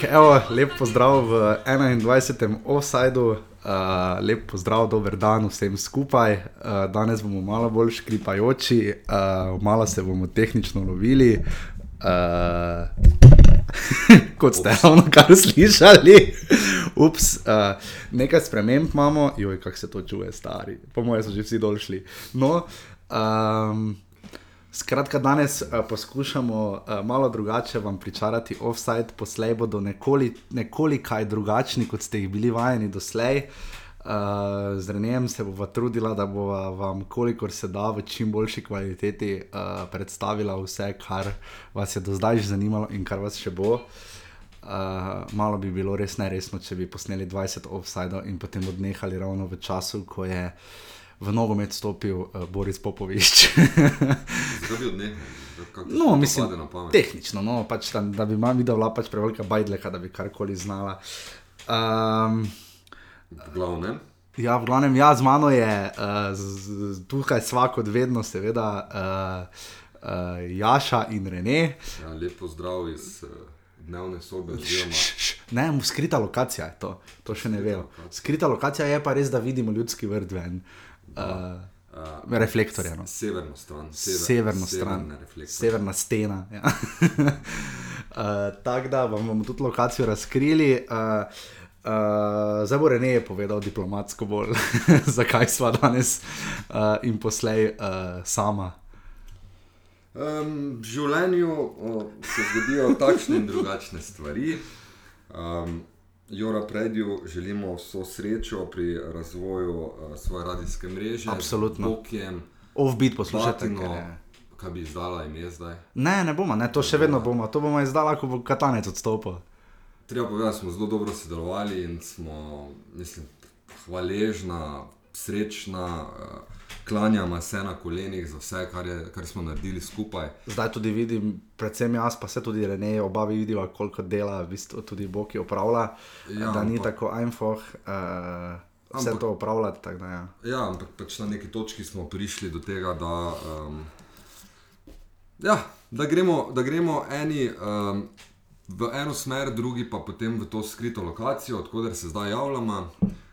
Tako, evo, lep pozdrav v 21. offsajdu, uh, lep pozdrav, dober dan vsem skupaj. Uh, danes bomo malo bolj škripajoči, uh, malo se bomo tehnično lovili. Uh, kot ste ravno kar slišali. Ups, uh, nekaj sprememb imamo, joj, kako se to čuje, stari. Po mojem, so že vsi dolšli. No, um, Skratka, danes uh, poskušamo uh, malo drugače vam pričarati offside, poslej bodo nekoliko nekoli drugačni, kot ste jih bili vajeni doslej. Uh, z Renem se bova trudila, da bo vam, kolikor se da, v čim boljši kvaliteti uh, predstavila vse, kar vas je do zdaj že zanimalo in kar vas še bo. Uh, malo bi bilo res neresno, če bi posneli 20 offside in potem odnehali ravno v času, ko je uh, v nogomet stopil uh, Boris Popovič. no, mislim, tehnično, no, pač, da, da bi ima videla pač prevelika bajdleka, da bi karkoli znala. Um, Glavnem. Ja, v glavnem, ja, z mano je uh, z, z, tukaj vsak od vedno, seveda, uh, uh, Jaša in Rene. Ja, lepo zdrav iz uh, dnevne sobe. Oziroma... Ne, skrita lokacija je to, to še ne vem. Skrita lokacija je pa res, da vidimo ljudski vrt ven. Uh, uh, uh, reflektorja. No. Severno stran. Sever, severno stran. Severna stena. Ja. uh, Tako da vam bomo tudi lokacijo razkrili. Uh, Uh, zdaj bo Rene povedal diplomatsko bolj, zakaj smo danes uh, in poslej uh, sama. Um, v življenju o, se zgodijo takšne in drugačne stvari. Um, Jora Predju želimo vso srečo pri razvoju uh, svoje radijske mreže. Absolutno. Bokiem, Offbeat poslušate. Kaj bi izdala ime zdaj? Ne, ne bomo, ne, to še vedno bomo. To bomo izdala, ko bo katanec odstopil. Treba povedati, da smo zelo dobro sodelovali in smo, mislim, hvaležna, srečna. Uh, klanjamo se na kolenih za vse, kar, je, kar smo naredili skupaj. Zdaj tudi vidim, predvsem jaz, pa se tudi Rene, oba vidiva, koliko dela v bistvu tudi je opravlja. Ja, da ni pa, tako einfach. Uh, Vse ampak, to upravljati. Tak, da, ja. ja, ampak pač na neki točki smo prišli do tega, da, um, ja, da, gremo, da gremo eni um, v eno smer, drugi pa potem v to skrito lokacijo, odkuder se zdaj javljamo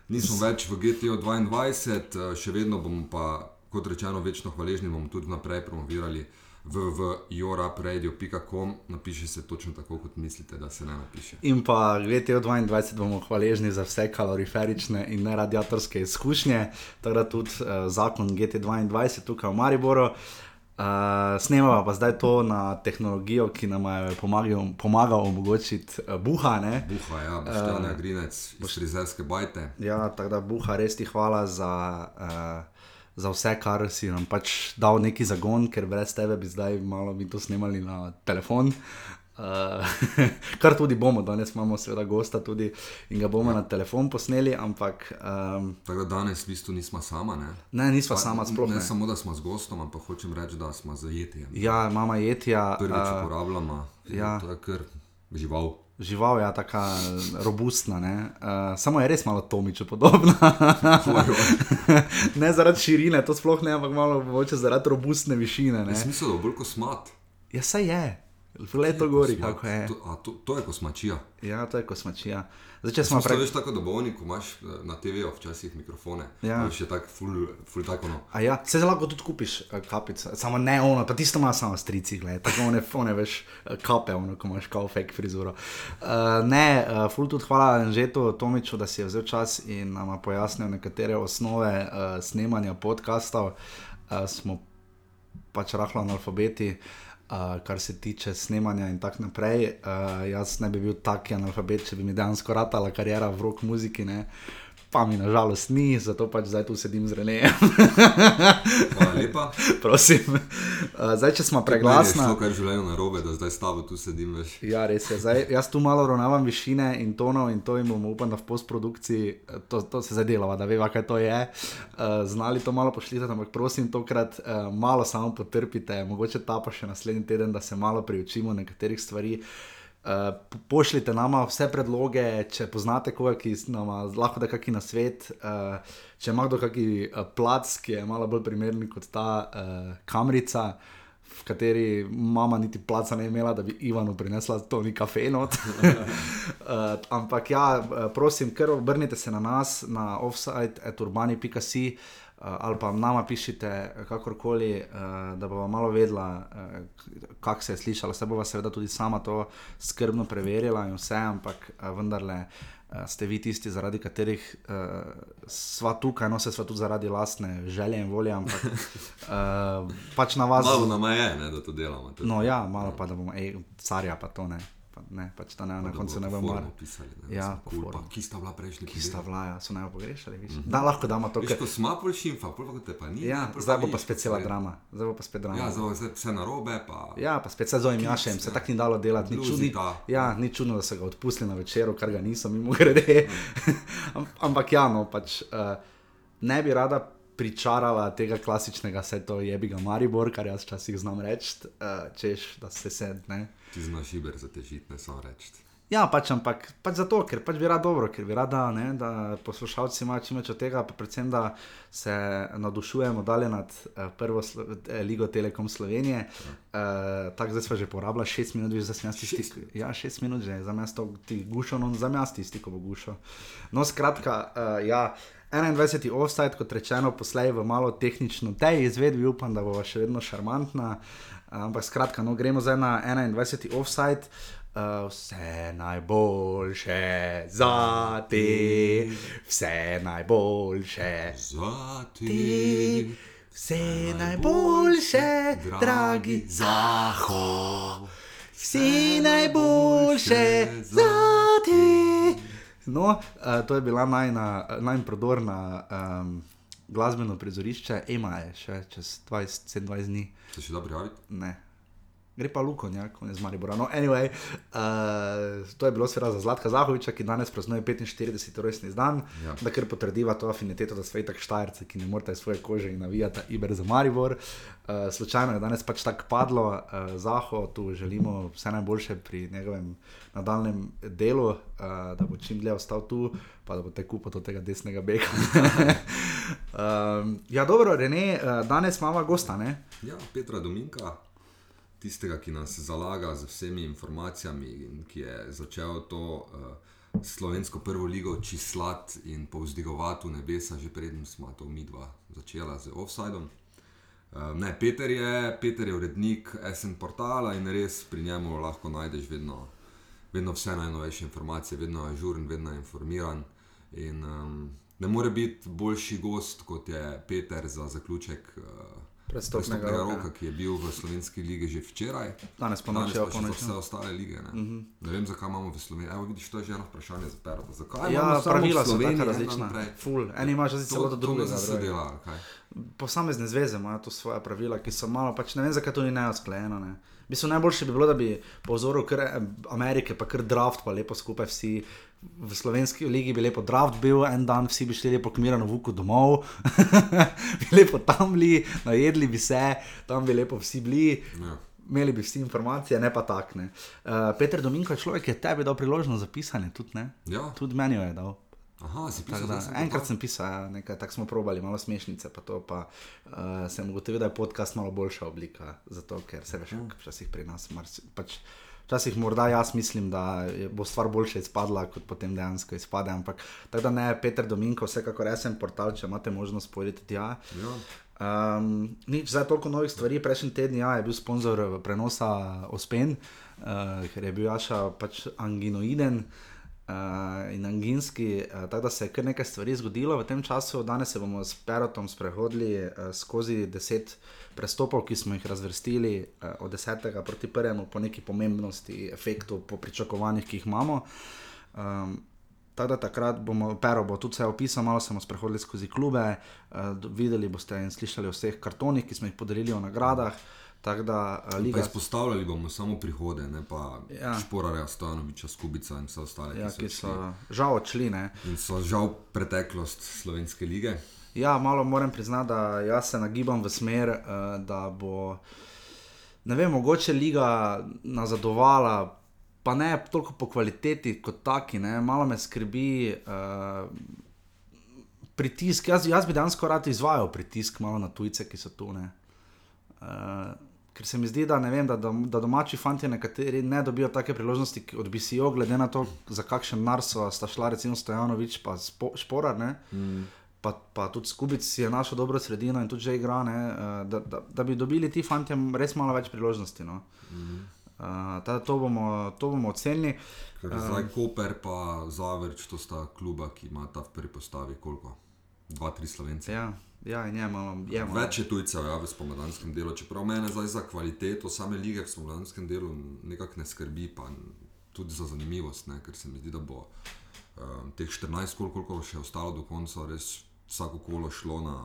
nismo več v GTO 22, eh, še vedno bomo pa, kot rečeno, večno hvaležni, bomo tudi naprej promovirali www.jorapradio.com, napiše se točno tako, kot mislite, da se ne napiše. In pa GTO 22 bomo hvaležni za vse kaloriferične in neradiatorske izkušnje, da tudi uh, zakon GTO 22 tukaj v Mariboru. Uh, snemamo pa zdaj to na tehnologijo, ki nam je pomagala omogočiti uh, buha. Ne? Buha, ja, boštevne uh, grinec, boštevne bajte. Ja, tako da buha, res ti hvala za, uh, za vse, kar si nam pač dal neki zagon, ker brez tebe bi zdaj malo mi to snemali na telefon. Uh, Uh, kar tudi bomo, danes imamo, seveda, gosta tudi in ga bomo ja. na telefon posneli. Ampak, um, Tako da danes v bistvu nismo sama. Ne, ne nismo sama, sploh ne. Ne samo, da smo z gostom, ampak hočem reči, da smo zajeti. Ja, imamo jetja. Prvič uh, uporabljamo. Ja. To je kar žival. Žival je ja, tako robustna, uh, samo je res malo Tomiče podobna. ne zaradi širine, to sploh ne, ampak malo zaradi robustne višine. Smisel je bolj kosmat. Ja, saj je. Leto gori, kako je. To, to, to je kosmačija. Ja, to je kosmačija. Zdaj, če smo prej... tako, da bolni, ko imaš eh, na TV-u včasih mikrofone, ja. imaš tako, ful, ful tako. No. A ja, se lahko tudi kupiš uh, kapice, samo ne ono, pa tisto ima samo strici, gledaj, tako one, one veš, uh, kape, ono, ko imaš kao fake frizuro. Uh, ne, uh, ful tudi hvala Anžetu Tomiču, da si je vzel čas in nam pojasnil nekatere osnove uh, snemanja podkastov. Uh, smo pač rahlo analfabeti. Uh, uh, kar se tiče snemanja in tako naprej. Uh, jaz ne bi bil taki analfabet, če bi mi dejansko ratala karijera v rock muziki. Ne? Pa mi nažalost ni, zato pač zdaj tu sedim z Renejem. Hvala lepa. Prosim. Uh, zdaj, če smo preglasni. To, kar življenje na robe, da zdaj s tabo tu sedim več. Ja, res je. Zdaj, jaz tu malo ravnavam višine in tonov in to jim bomo upam, da v postprodukciji to, to se zadelava, da ve, kaj to je. Uh, znali to malo pošljite, ampak prosim, tokrat uh, malo samo potrpite, mogoče ta pa še naslednji teden, da se malo priučimo nekaterih stvari. Uh, pošljite nam vse predloge, če poznate koga, ki nam lahko da kakšen na svet. Uh, če ima kdo kakšen uh, plac, ki je malo bolj primeren kot ta uh, kamerica, v kateri mama niti placa ne imela, da bi Ivanu prinesla to ni kafe. uh, ampak ja, prosim, ker obrnite se na nas, na offside.urbani.com. Uh, ali pa nama pišite, kakorkoli, uh, da bomo malo vedela, kako se je slišalo. Se bo seveda tudi sama to skrbno preverila in vse, ampak vendarle. Ste vi tisti, zaradi katerih uh, sva tukaj, no se sva tudi zaradi lastne želje in volje, ampak uh, pač na vas. Malo nam je, ne, da to delamo. Tudi. No, ja, malo pa da bomo, ej, carja pa to ne pa ne, pač ta ne, na koncu ne bomo mogli pisati. Ja, ki sta bila prejšnji? Ki sta bila, ja, so naj pogrešali. Mm -hmm. Da, lahko damo to. Ker smo pol šimfa, pol pa te pa ni. Ja, zdaj bo pa spet cela drama. Zdaj bo pa spet drama. Ja, zdaj bo vse na robe. Pa... Ja, pa spet se zovem Jašem, se tako ni dalo delati. Ni, čudi, ja, ni čudno, da so ga odpustili na večeru, kar ga niso, mimo grede. Ampak ja, no, pač uh, ne bi rada pričarala tega klasičnega, vse to je bi ga Maribor, kar jaz včasih znam reči, uh, češ, da se sedne. Ti znaš iber za težit, ne samo reči. Ja, pač, ampak pač zato, ker pač bi rad dobro, ker bi rada, ne, da poslušalci imajo čim več od tega, pa predvsem, da se navdušujemo dalje nad uh, prvo slo, eh, ligo Telekom Slovenije. Ja. Uh, tako zdaj smo že porabili 6 minut, že za smesti stisko. Ja, 6 minut že za mesto ti gušo, no za mesti stiko bo gušo. No, skratka, uh, ja. 21. offside, kot rečeno, poslej v malo tehnično tej izvedbi, upam, da bo še vedno šarmantna. Ampak skratka, no, gremo zdaj na 21. offside. Uh, vse najboljše za te, vse najboljše za te, vse najboljše, dragi zahod, vse najboljše za te. No, uh, to je bila najprodorna um, glasbeno prizorišče, ima je še čez 20-20 dni. Se še da prijaviti? Ne gre pa Luko, ne z Maribora. No, anyway, uh, to je bilo seveda za Zlatka Zahoviča, ki danes praznuje 45. rojstni dan, ja. da ker potrdiva to afiniteto, da so tako štajerci, ki ne morete svoje kože in navijati Iber za Maribor. Uh, slučajno je danes pač tako padlo, uh, Zaho, tu želimo vse najboljše pri njegovem nadaljem delu, uh, da bo čim dlje ostal tu. Pa da bo te kupil od tega desnega bega. um, ja, dobro, Rene, danes imamo gosta. Ne? Ja, Petra Dominka, tistega, ki nas zalaga z vsemi informacijami in ki je začel to uh, slovensko prvo ligo čislati in povzdigovati v nebesa, že predtem smo to mi dva začela z offsidom. Uh, ne, Peter je, Peter je urednik SN portala in res pri njemu lahko najdeš vedno, vedno vse najnovejše informacije, vedno je žuren, vedno je informiran. In, um, ne more biti boljši gost kot je Peter za zaključek. Uh, Prestopnega roka, ki je bil v slovenski lige že včeraj. Danes pa noče oponoči. Vse ostale lige. Ne? Uh mhm. -huh. ne vem, zakaj imamo v Sloveniji. Evo, vidiš, to je že eno vprašanje za perdo. Zakaj ja, pravila so tako različna. Ful, eni imajo že celo do drugega. Posamezne zveze imajo to svoje pravila, ki so malo, pač ne vem, zakaj to ni neosklejeno. Ne? Bi se najboljše bi bilo, da bi po vzoru Amerike, pa kar draft, pa lepo skupaj vsi v slovenski ligi bi lepo draft bil, en dan vsi bi šli lepo kmirano v uku domov, bi lepo tam bili, najedli bi se, tam bi lepo vsi bili. Ja. Imeli bi vsi informacije, ne pa takne. Uh, eh, Peter Dominko človek, je tebi dal priložnost za pisanje, tudi, ja. tudi meni jo je dal. Aha, pisal, da, enkrat sem pisal, ja, nekaj, tako smo probali, malo smešnice, pa to pa uh, sem ugotovil, da je podcast malo boljša oblika, zato ker se veš, mhm. včasih pri nas marsi, pač, Včasih morda jaz mislim, da bo stvar boljše izpadla, kot potem dejansko izpade. Ampak tako da ne, Peter Dominko, vsekakor resen portal, če imate možnost povedati tja. Ja. Um, nič, zdaj toliko novih stvari. Prejšnji teden ja, je bil sponzor prenosa Ospen, uh, ker je bil Jaša pač anginoiden. Uh, in anginski, uh, tako da se je kar nekaj stvari zgodilo v tem času. Danes se bomo s Perotom sprehodili uh, skozi deset prestopov, ki smo jih razvrstili uh, od desetega proti prvemu, po neki pomembnosti, efektu, po pričakovanjih, ki jih imamo. Um, tako da takrat bomo, Pero bo tudi vse opisal, malo smo sprehodili skozi klube, uh, videli boste in slišali o vseh kartonih, ki smo jih podelili o nagradah. Da, liga... Izpostavljali bomo samo prihode, ne pa ja. šporare, Stanoviča, Skubica in vse ostale. Ja, ki so, ki so žal odšli. Ne? In so žal preteklost slovenske lige. Ja, malo moram priznati, da jaz se nagibam v smer, uh, da bo ne vem, mogoče liga nazadovala, pa ne toliko po kvaliteti kot taki, ne? malo me skrbi. Uh, Pritisk, jaz, jaz bi danes rad izvajal pritisk malo na tujce, ki so tu. Uh, ker se mi zdi, da, vem, da, da, domači fanti nekateri ne dobijo take priložnosti od BCO, glede na to, za kakšen narso sta šla, recimo Stojanovič, pa spo, Šporar. Ne? Pa, pa tudi Skubic je našel dobro sredino in tudi že igra, ne, eh, da, da, da bi dobili ti fanti res malo več priložnosti. No. Uh, tada to, bomo, to bomo ocenili. Ker zdaj Koper pa Zavrč, to sta kluba, ki imata v prvi postavi koliko? Dva, tri slovence. Ja, ja, je malo. Je malo. Več je tujcev ja, v spomladanskem delu, čeprav mene zdaj za kvaliteto same lige v spomladanskem delu nekako ne skrbi, pa tudi za zanimivost, ne, ker se mi zdi, da bo um, teh 14 kol, koliko bo še ostalo do konca, res vsako kolo šlo na.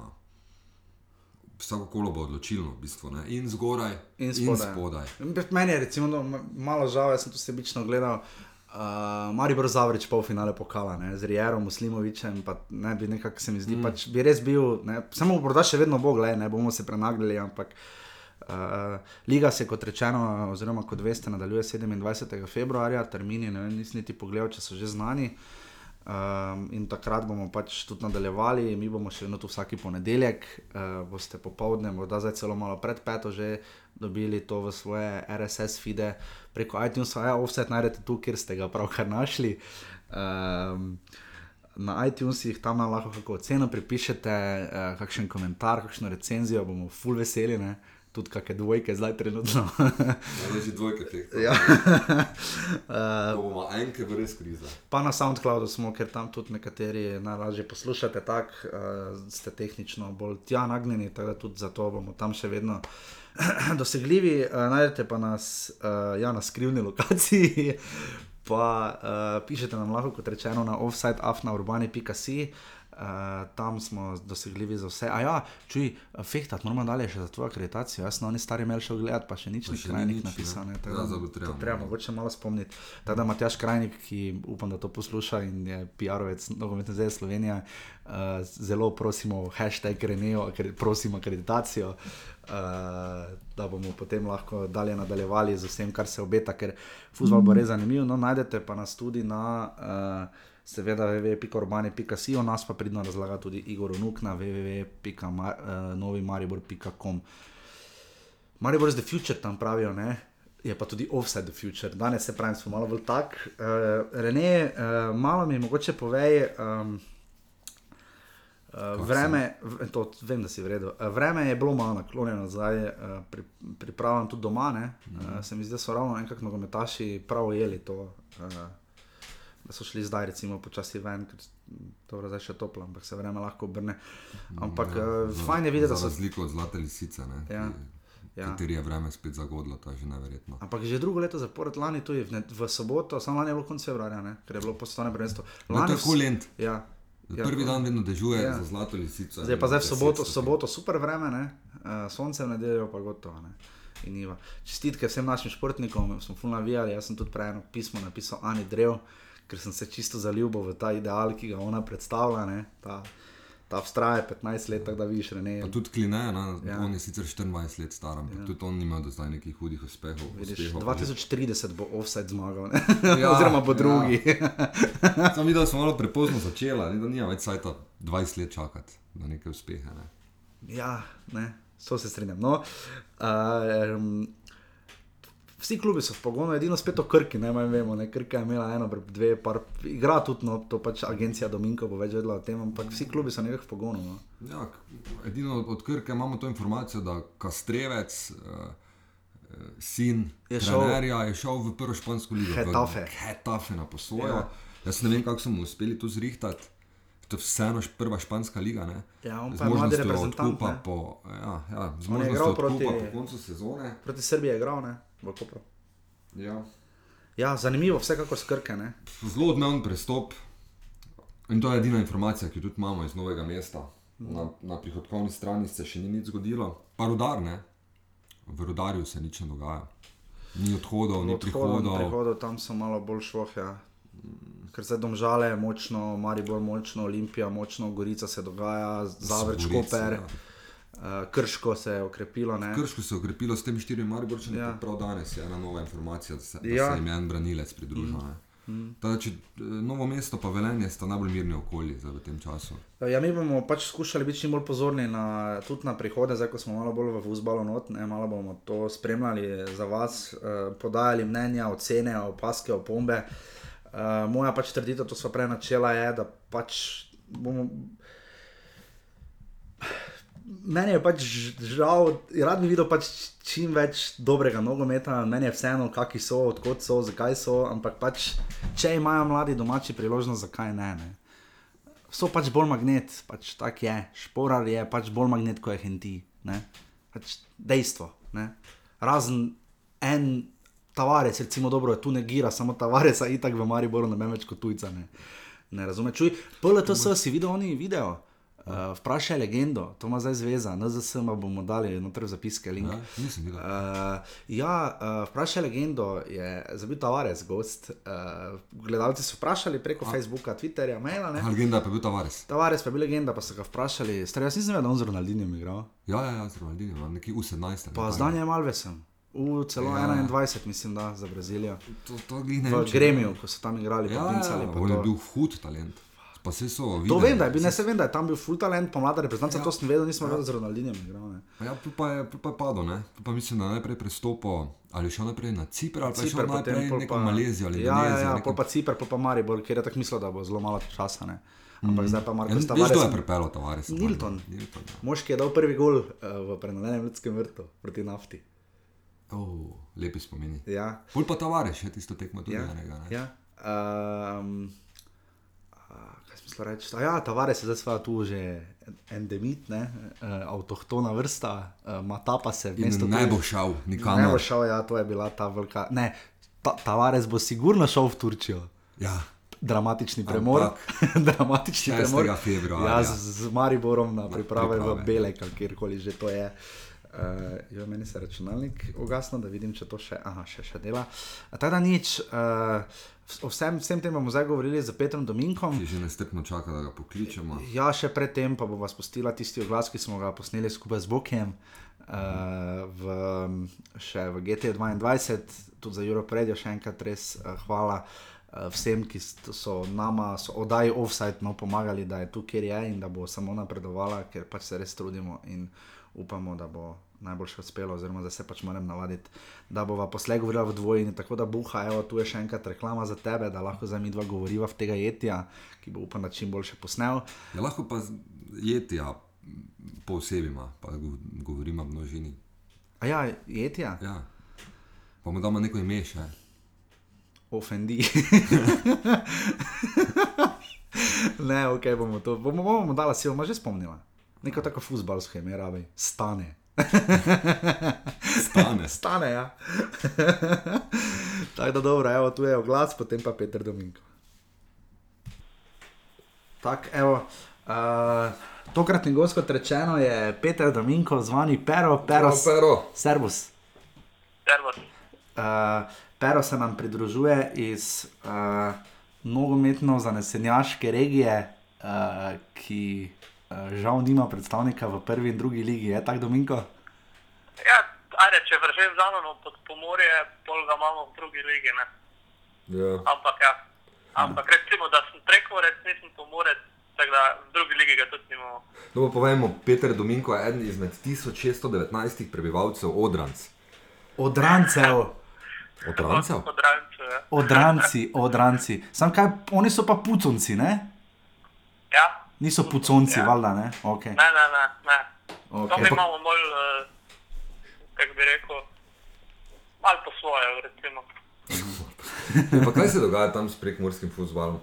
Vsako kolo bo odločilno, v bistvu, ne? in zgoraj, In in spodaj. spodaj. Meni je recimo, no, malo žal, jaz sem to sebično gledal. Uh, Maribor Zavrič pol finale pokala, ne, z Rijerom, Muslimovičem, pa ne bi nekako se mi zdi, mm. pač bi res bil, ne, samo morda še vedno bo, gledaj, ne bomo se prenaglili, ampak uh, liga se, kot rečeno, oziroma kot veste, nadaljuje 27. februarja, termini, ne vem, nisem niti pogledal, če so že znani. Um, in takrat bomo pač tudi nadaljevali, mi bomo še vedno tu vsak ponedeljek, uh, boste popovdne, morda zdaj celo malo pred peto že dobili to v svoje RSS feede preko iTunes, a ja, offset najdete tu, kjer ste ga pravkar našli. Um, na iTunesih tam lahko kako oceno pripišete, uh, kakšen komentar, kakšno recenzijo, bomo full veseli, ne? Tudi kakšne dvojke zdaj trenutno. Ja, že dvojke teh. ja. To bomo enke v res kriza. Pa na SoundCloudu smo, ker tam tudi nekateri najlažje poslušate, tako uh, ste tehnično bolj tja nagnjeni, tako da tudi zato bomo tam še vedno dosegljivi. Uh, najdete pa nas uh, ja, na skrivni lokaciji, pa uh, pišete nam lahko, kot rečeno, na offside.afnaurbani.si. Uh, tam smo dosegljivi za vse. A ja, čuj, fehtat, moramo dalje še za tvojo akreditacijo. Jaz sem oni stari mail šel gledat, pa še nič Pa ni še ni krajnik nič, ne. napisal. Ne, tako Ja, to treba, mogoče malo spomniti. Tako da Matjaš Krajnik, ki upam, da to posluša in je PR-ovec nogometne zveze Slovenije, uh, zelo prosimo hashtag Renejo, akre- prosim akreditacijo, uh, da bomo potem lahko dalje nadaljevali z vsem, kar se obeta, ker futbol bo res zanimiv. No, najdete pa nas tudi na. Uh, Seveda, www.urbani.si, o nas pa pridno razlaga tudi Igor Unuk na www.novimaribor.com. Maribor is the future, tam pravijo, ne? je pa tudi offside the future. Danes se pravi, smo malo bolj tak. Uh, Rene, uh, malo mi mogoče povej. Um, Uh, vreme, v- to vem, da si vredno. Uh, vreme je bilo malo naklonjeno, zdaj uh, pri, pripravam tudi doma. Ne? Uh, se mi zdi, da so ravno enkrat nogometaši prav ujeli to, uh, da so šli zdaj, recimo, počasi ven, ker to zdaj še toplo, ampak se vreme lahko obrne. Ampak ja, uh, Za- fajn je videti, da so. razliko od zlate lisice, ne, Ja, ja. kateri je vreme spet zagodlo, to je že neverjetno. Ampak že drugo leto zapored, lani tudi v, ne- v soboto, samo lani je bilo konec februarja, ne? ker je bilo postovno prvenstvo. No, to je v- kulent. Ja. Ja, Prvi dan vedno dežuje Ja. za zlato lisico. Zdaj pa zdaj v soboto, soboto super vreme, ne? uh, sonce v nedeljo pa gotovo. Ne? In Iva. Čestitke vsem našim športnikom, smo fulno navijali. Jaz sem tudi prej eno pismo napisal Ani Drev, ker sem se čisto zaljubil v ta ideal, ki ga ona predstavlja. Ne? Ta, ta vztraja 15 let, tako da vidiš, ne. Pa tudi Kline, ne, Ja. ja. on je sicer 24 let star, ampak ja. tudi on nima do zdaj nekih hudih uspehov. Vidiš, uspehov. 2030 bo offside zmagal? Ja, oziroma bo ja. drugi. Sam videl, da smo malo prepozno začela, ne, da nima več sajta 20 let čakati na neke uspehe. Ne. Ja, ne, to se strinjam. No, uh, um, vsi klubi so v pogonu, edino spet o Krki, ne vem, vemo, ne, Krka je imela eno, dve, par, igra tudi, no, to pač agencija Dominko bo več vedela o tem, ampak vsi klubi so nekako v pogonu. No. Ja, edino od Krke imamo to informacijo, da Kastrevec, uh, sin Je je šel- trenerja, je šel v prvo špansko ligo. v Getafe. Getafe na poslojo. Ja. Ja. Jaz ne vem, kako so mu uspeli to zrihtati. To je vseeno prva španska liga. Ne? Ja, on pa možnostjo reprezentant, po, ja, ja, z možnostjo odkupa proti- po koncu sezone. Proti Srbiji je igral, ne, v Kopru. Ja. Ja, zanimivo, vsekakor skrke, ne. Zelo odmeven prestop. In to je edina informacija, ki jo tudi imamo iz novega mesta. Na, na prihodkovni strani se še ni nič zgodilo, pa rudar ne. V rudarju se nič ne dogaja. Ni odhodov, ni Odhodov, prihodov. prihodov tam so malo bolj švohja. Ker se domžale močno, Maribor močno, Olimpija močno, Gorica se dogaja, Zavrč, Koper, ja. Uh, Krško se je okrepilo. Ne? Krško se je ukrepilo s temi štirimi Mariborčani, Ja. prav danes je ena nova informacija, da se, da Ja. se jim je en branilec pridružil. Mm. Mm. Če, novo mesto pa velenje sta najbolj mirni okolji v tem času. Ja, mi bomo pač skušali biti čim bolj pozorni na, tudi na prihode, zdaj ko smo malo bolj v vzbalu not, ne, malo bomo to spremljali za vas, eh, podajali mnenja, ocene, opaske, opombe. Eh, moja pač trditev, to so prej načela, je, da pač bomo meni je pač žal, rad bi videl pač čim več dobrega nogometa, meni je vseeno, kakšni so, odkot so, zakaj so, ampak pač, če imajo mladi domači priložnost, zakaj ne. ne? So pač bolj magnet, pač tak je, šporar je pač bolj magnet kot je henti. Pač dejstvo. Ne? Razen en tavarec, recimo dobro, tu negira, samo tavarec, a itak v Mariboru ne vem več kot tujca. Ne, ne razumeš, čuj, PLTS si videl oni video. Uh, vprašaj legendo, to ima zdaj zveza, NZS bomo dali noter zapiske. Ja, uh, ja, uh, vprašaj legendo, je zabil Tavares, gost. Uh, gledalci so vprašali preko A. Facebooka, Twitterja, maila. Ne? Legenda je bil Tavares. Tavares je bil legenda, pa so ga vprašali. Star, jaz nisem vedel, da on z Ronaldinjem igral. Ja, ja, ja z Ronaldinjem, nekje v 17. Pa z Danjem Alvesom. V celo ja. 21, mislim, da za Brazilijo. To, to ne, v Gremiju, ko so tam igrali. Ja, ja, ja, on je bil hud talent. Pa se so videli. To vem, da je, ne, se vem, da je tam bil full talent, pa mlada reprezentanca, ja. to sem vedel, nisem ja. vedel z Ronaldinjem. Ja, pa je, pa je padel, ne? Pa mislim, da najprej prestopil ali šel naprej na Cipr ali pa Cipr, šel naprej na neko Malezijo ali ja, Indonezijo. Ja, ja, neko... pa Cipr, pa, pa Maribor, ker je tako mislil, da bo zelo malo časa. Ne? Ampak mm. zdaj pa Marko Stavares. Kdo je pripeljal Tavares? Nilton. Nilton ja. Moški je dal prvi gol uh, v prenalenem ljudskem vrtu proti nafti. Oh, lepi spomini. Ja. Pol pa Tavares, še tisto tekmo tudi ja. enega. Ja. Um, reči, da ja, Tavares je zdaj tu že endemit, ne, uh, avtohtona vrsta, uh, ta pa se v mestu. Ne bo šel, nikamor. Ne bo šel, ja, to je bila ta velika. Ne, ta, Tavares bo sigurno šel v Turčijo. Ja. Dramatični premor. Dramatični premor. Februarja. Ja, z, z Mariborom na priprave, priprave. v Belek, kjerkoli že to je. Uh, jo, meni se računalnik ugasne, da vidim, če to še, aha, še, še dela. Tako da nič. Uh, O vsem, vsem tem bomo zdaj govorili z Petrom Dominkom. Ki že nestrpno čaka, da ga pokličemo. Ja, še predtem pa bomo spustili tisti oglas, ki smo ga posneli skupaj z Bokem, uh, v, še v GT2, tudi za Europe Radio, še enkrat res uh, hvala uh, vsem, ki so nama, so oddaji offside, no, pomagali, da je tu, kjer je in da bo samo napredovala, ker pač se res trudimo in upamo, da bo najboljše uspelo, oziroma da se pač moram navaditi, da bova poslej govorila v dvojini. Tako da, buha, evo, tu je še enkrat reklama za tebe, da lahko za mi dva govoriva v tega jetja, ki bo upam, da čim boljše posnel. Ja, lahko pa jetja posebej, pa govorimo v množini. A ja, jetja. Ja. Pa mu damo neko ime še. Ofendi. ne, ok, bomo to. Bomo, bomo dala si, bomo že spomnila. Neko tako fusbalsko ime, rabi. Stane. Stane. Stane, ja. Tako da dobro, evo, tu je oglas, potem pa Peter Dominko. Tako, evo. Uh, tokratni gost, kot rečeno, je Peter Dominko, zvani Pero, Pero, Pero. Servus. Servus. Uh, Pero se nam pridružuje iz uh, nogometno zanesenjaške regije, uh, ki žal nima predstavnika v prvi in drugi ligi, je tako Dominko? Ja, ajde, če vržem za mano pod pomorje, pol ga imamo v drugi ligi. Ja. Ampak, ja. Ampak recimo, da sem preko rec, nisem pomorec. Tako da v drugi ligi ga tudi nimamo. No, povemo, Peter Dominko je eden izmed 1619 prebivalcev Odranc. Odrancev. Odrancev? Odrancev, ja. Odranci, odranci. Sam kaj, oni so pa puconci, ne? Ja. Niso puconci, ja. valjda, ne? Okay. Ne, ne, ne. ne. Okay. Mi imamo bolj. Uh, kako bi rekel, malo po svoje. pa kaj se dogaja tam s prekmorskim futbolom?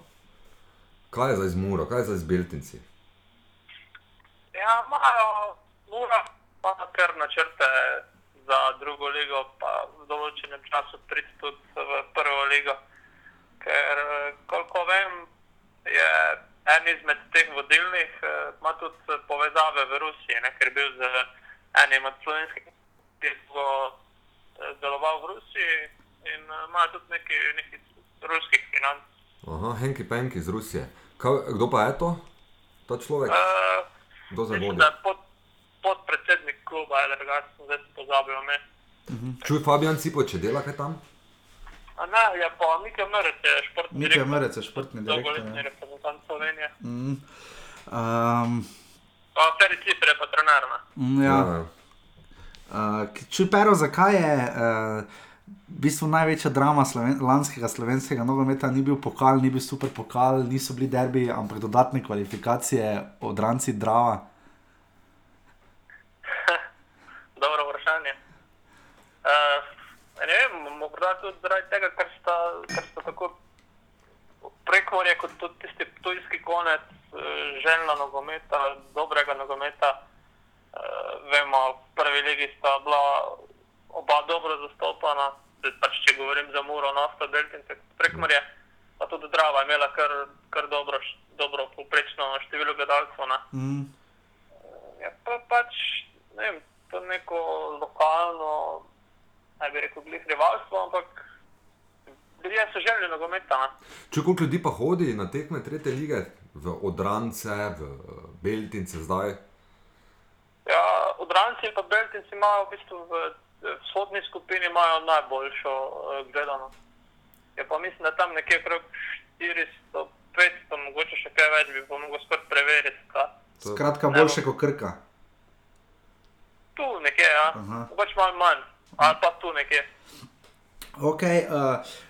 Kaj je zdaj z Muro, kaj je zdaj z Beltinci? Ja, imajo Muro, pa kar načrte za drugo ligo, pa v določenem času priti tudi v prvo ligo. Ker, je en izmed teh vodilnih, eh, ima tudi povezave v Rusiji, ne, ker je bil z enim od slovenskih ki so eh, delovali v Rusiji in eh, ima tudi nekaj, nekaj ruskih financ. Aha, Henki Penki iz Rusije. Kaj, kdo pa je to, ta človek? Uh, kdo za vodi? Pod, podpredsednik kluba, ali ga sem zdaj pozabil. Uh -huh. Čuj, Fabijan Cipo, če dela kaj tam? A ne, je pa Mika Merec, je športni Mika direktor. Merec je športni direktor, Dolgoletni ja. reprezentant Slovenije. Mm. Um, Pa Feri Cipre je pa trener. ne. mm, ja. Uh, Čuj, pero, zakaj je uh, v bistvu največja drama sloven, lanskega slovenskega nogometa ni bil pokal, ni bil super pokal, niso bili derbi, ampak dodatne kvalifikacije od Ranci Drava. Dobro vprašanje. Uh, ne vem, morda tudi zaradi tega, ker sta, ker sta tako prekmorje kot tudi tisti tujski konec, uh, željna nogometa, dobrega nogometa. Uh, vemo, v prvi legi sta bila oba dobro zastopana, pač, če govorim za Muro, Nafta, Beltince, prekmorje, pa tudi Drava je imela kar, kar dobro, dobro povprečno število gledalcev. ne. Mm. Je pa pač, ne vem, to neko lokalno, naj bi rekel, glih rivalstvo, ampak ljudje so želeli nogometa. ne. Če koliko ljudi pa hodi na tekme tretje lige, v Odrance, v eh, Beltince zdaj. Ja, Odranci in pa Beltinci imajo v bistvu v v vzhodni skupini imajo najboljšo uh, gledanost. Je pa mislim, da tam nekje okrog 400, 500, mogoče še kaj več, bi pa mogel skoraj preveriti. To- Skratka, boljše kot krka. Tu nekje, ja, mogoče malo manj, ali pa tu nekje. Ok, uh,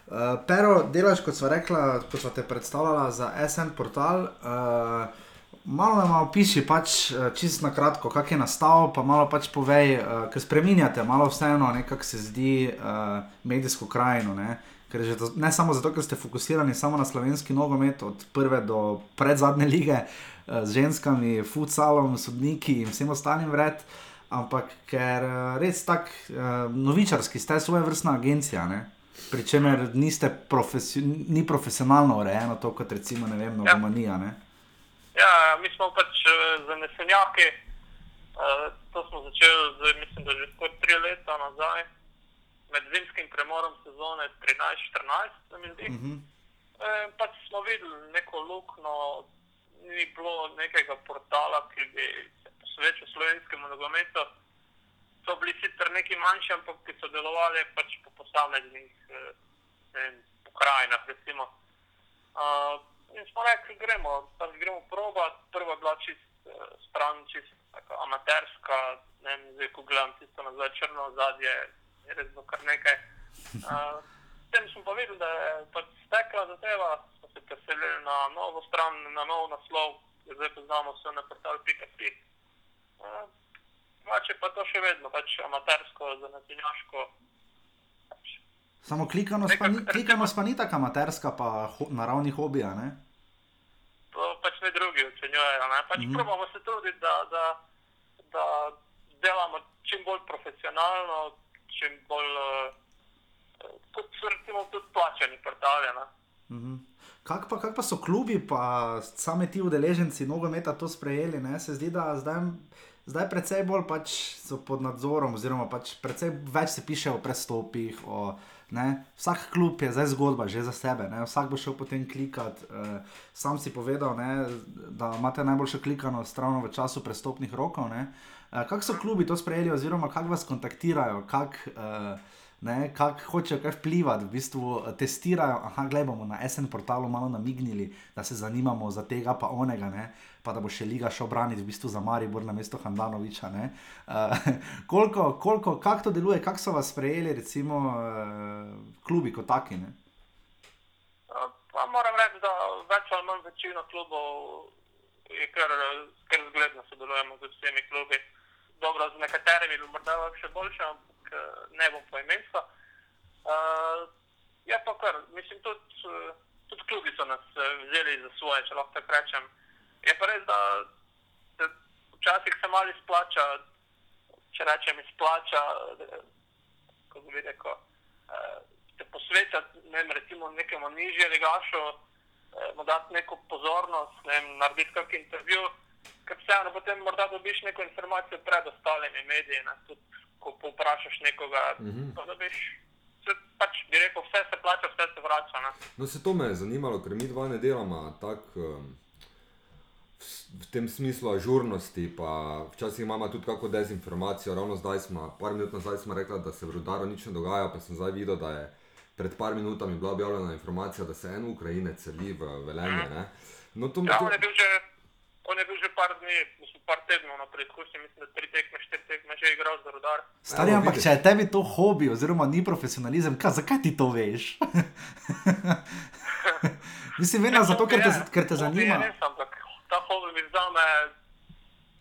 uh, pero, delaš, kot sva rekla, kot sva te predstavljala za SN portal. Uh, malo me malo piši, pač čisto na kratko, kak je nastal, pa malo pač povej, uh, ker spreminjate malo vseeno, nekako se zdi uh, medijsko krajino. Ne? Ker že to, ne samo zato, ker ste fokusirani samo na slovenski nogomet, od prve do predzadnje lige, uh, z ženskami, futsalom, sodniki in vsem ostalim vred, ampak ker uh, res tako uh, novičarski ste svoje vrstna agencija. Ne? Pričemer niste profesio ni profesionalno urejeno, to kot recimo ne vem, nogomanija. Ne? Ja, mi smo pač uh, zanesenjaki. Uh, to smo začeli, zdaj, mislim, da že skoraj tri leta nazaj, med zimskim premorom sezone 13-14, se mi zdi. Uh -huh. E, pač smo videli neko luknjo, ni bilo nekega portala, ki bi se posvečal slovenskemu nogometu. So bili sicer neki manjši, ampak ki so delovali pač po posameznih eh, vem, pokrajinah. Recimo. Uh, in smo rekli, gremo, pač gremo probat. Prva je bila čist uh, stran, čist taka amaterska, ne vem, zdaj ko gledam tisto nazaj črno zadje, je res bilo kar nekaj. Uh, Potem smo pa videli, da je pač stekla zadeva, smo se preselili na novo stran, na nov naslov, zdaj poznamo vse na portal.pi. Pač je pa to še vedno, pač amatersko, zanesenjaško. Pač. Samo klikanost pa, ni, klikanost pa ni tako amaterska, pa ho, naravni hobija. Ne? To pač ne drugi ocenjujejo. Ne? Pač mm. Probamo se truditi, da, da, da delamo čim bolj profesionalno, čim bolj, kot so recimo tudi plačani portali. ne. Mhm. Kak pa, kak pa so klubi, pa same ti udeleženci nogometa to sprejeli? Ne? Se zdi, da zdaj, zdaj precej bolj pač so pod nadzorom, oziroma pač precej več se piše o prestopih. O, ne? Vsak klub je zdaj zgodba že za sebe, ne? vsak bo šel potem klikat. Uh, sam si povedal, ne? da imate najboljšo klikanost ravno v času prestopnih rokov. Uh, kako so klubi to sprejeli, oziroma kako vas kontaktirajo? Kak, uh, ne, kako hočejo kaj vplivati, v bistvu eh, testirajo. Aha, gledaj, bomo na SN portalu malo namignili, da se zanimamo za tega, pa onega, ne, pa da bo še Liga šel braniti v bistvu za Maribor na mesto Handanoviča. Uh, koliko, koliko, kako to deluje, kako so vas sprejeli, recimo, uh, klubi kot taki? Ne? Pa moram reči, da več ali manj večina klubov je kar, kar zgledno sodelujemo z vsemi klubi. Dobro, z nekaterimi bi morda še boljše, ampak ne bom poimensko. Uh, je pa kar, mislim, tudi, eh, tudi klubi so nas eh, vzeli za svoje, če lahko tako rečem. Je pa res, da se včasih se malo izplača, če rečem izplača, eh, kako bi rekel. eh, se posvečati ne vem, recimo nekemu nižje ligašu, eh, mu dati neko pozornost, ne vem, narediti kakšen intervju, ker vseeno potem morda dobiš neko informacijo pred ostalimi mediji, ne, tudi ko povprašaš nekoga, mm Mhm. -hmm. dobiš, se, pač bi rekel, vse se plača, vse se vrača. Ne. No, se to me je zanimalo, ker mi dva ne delamo tako um, v, v tem smislu ažurnosti, pa včasih imamo tudi kako dezinformacijo. Ravno zdaj smo, par minut nazaj smo rekli, da se v Rudaru nič ne dogaja, pa sem zdaj videl, da je pred par minutami bila objavljena informacija, da se en Ukrajinec seli v Velenje. Ne? No, to, Ja, to, on je bil že, on je bil že par dni, mislim, par tednov na preizkušnji, mislim, da tri tekme, štiri tekme že igral za rudar. Stari, Evo, ampak vidiš. če je tebi to hobi, oziroma ni profesionalizem, kaj, zakaj ti to veš? Mislim, vedno zato, ker te, ker te zanima. res, ampak ta hobi mi vzame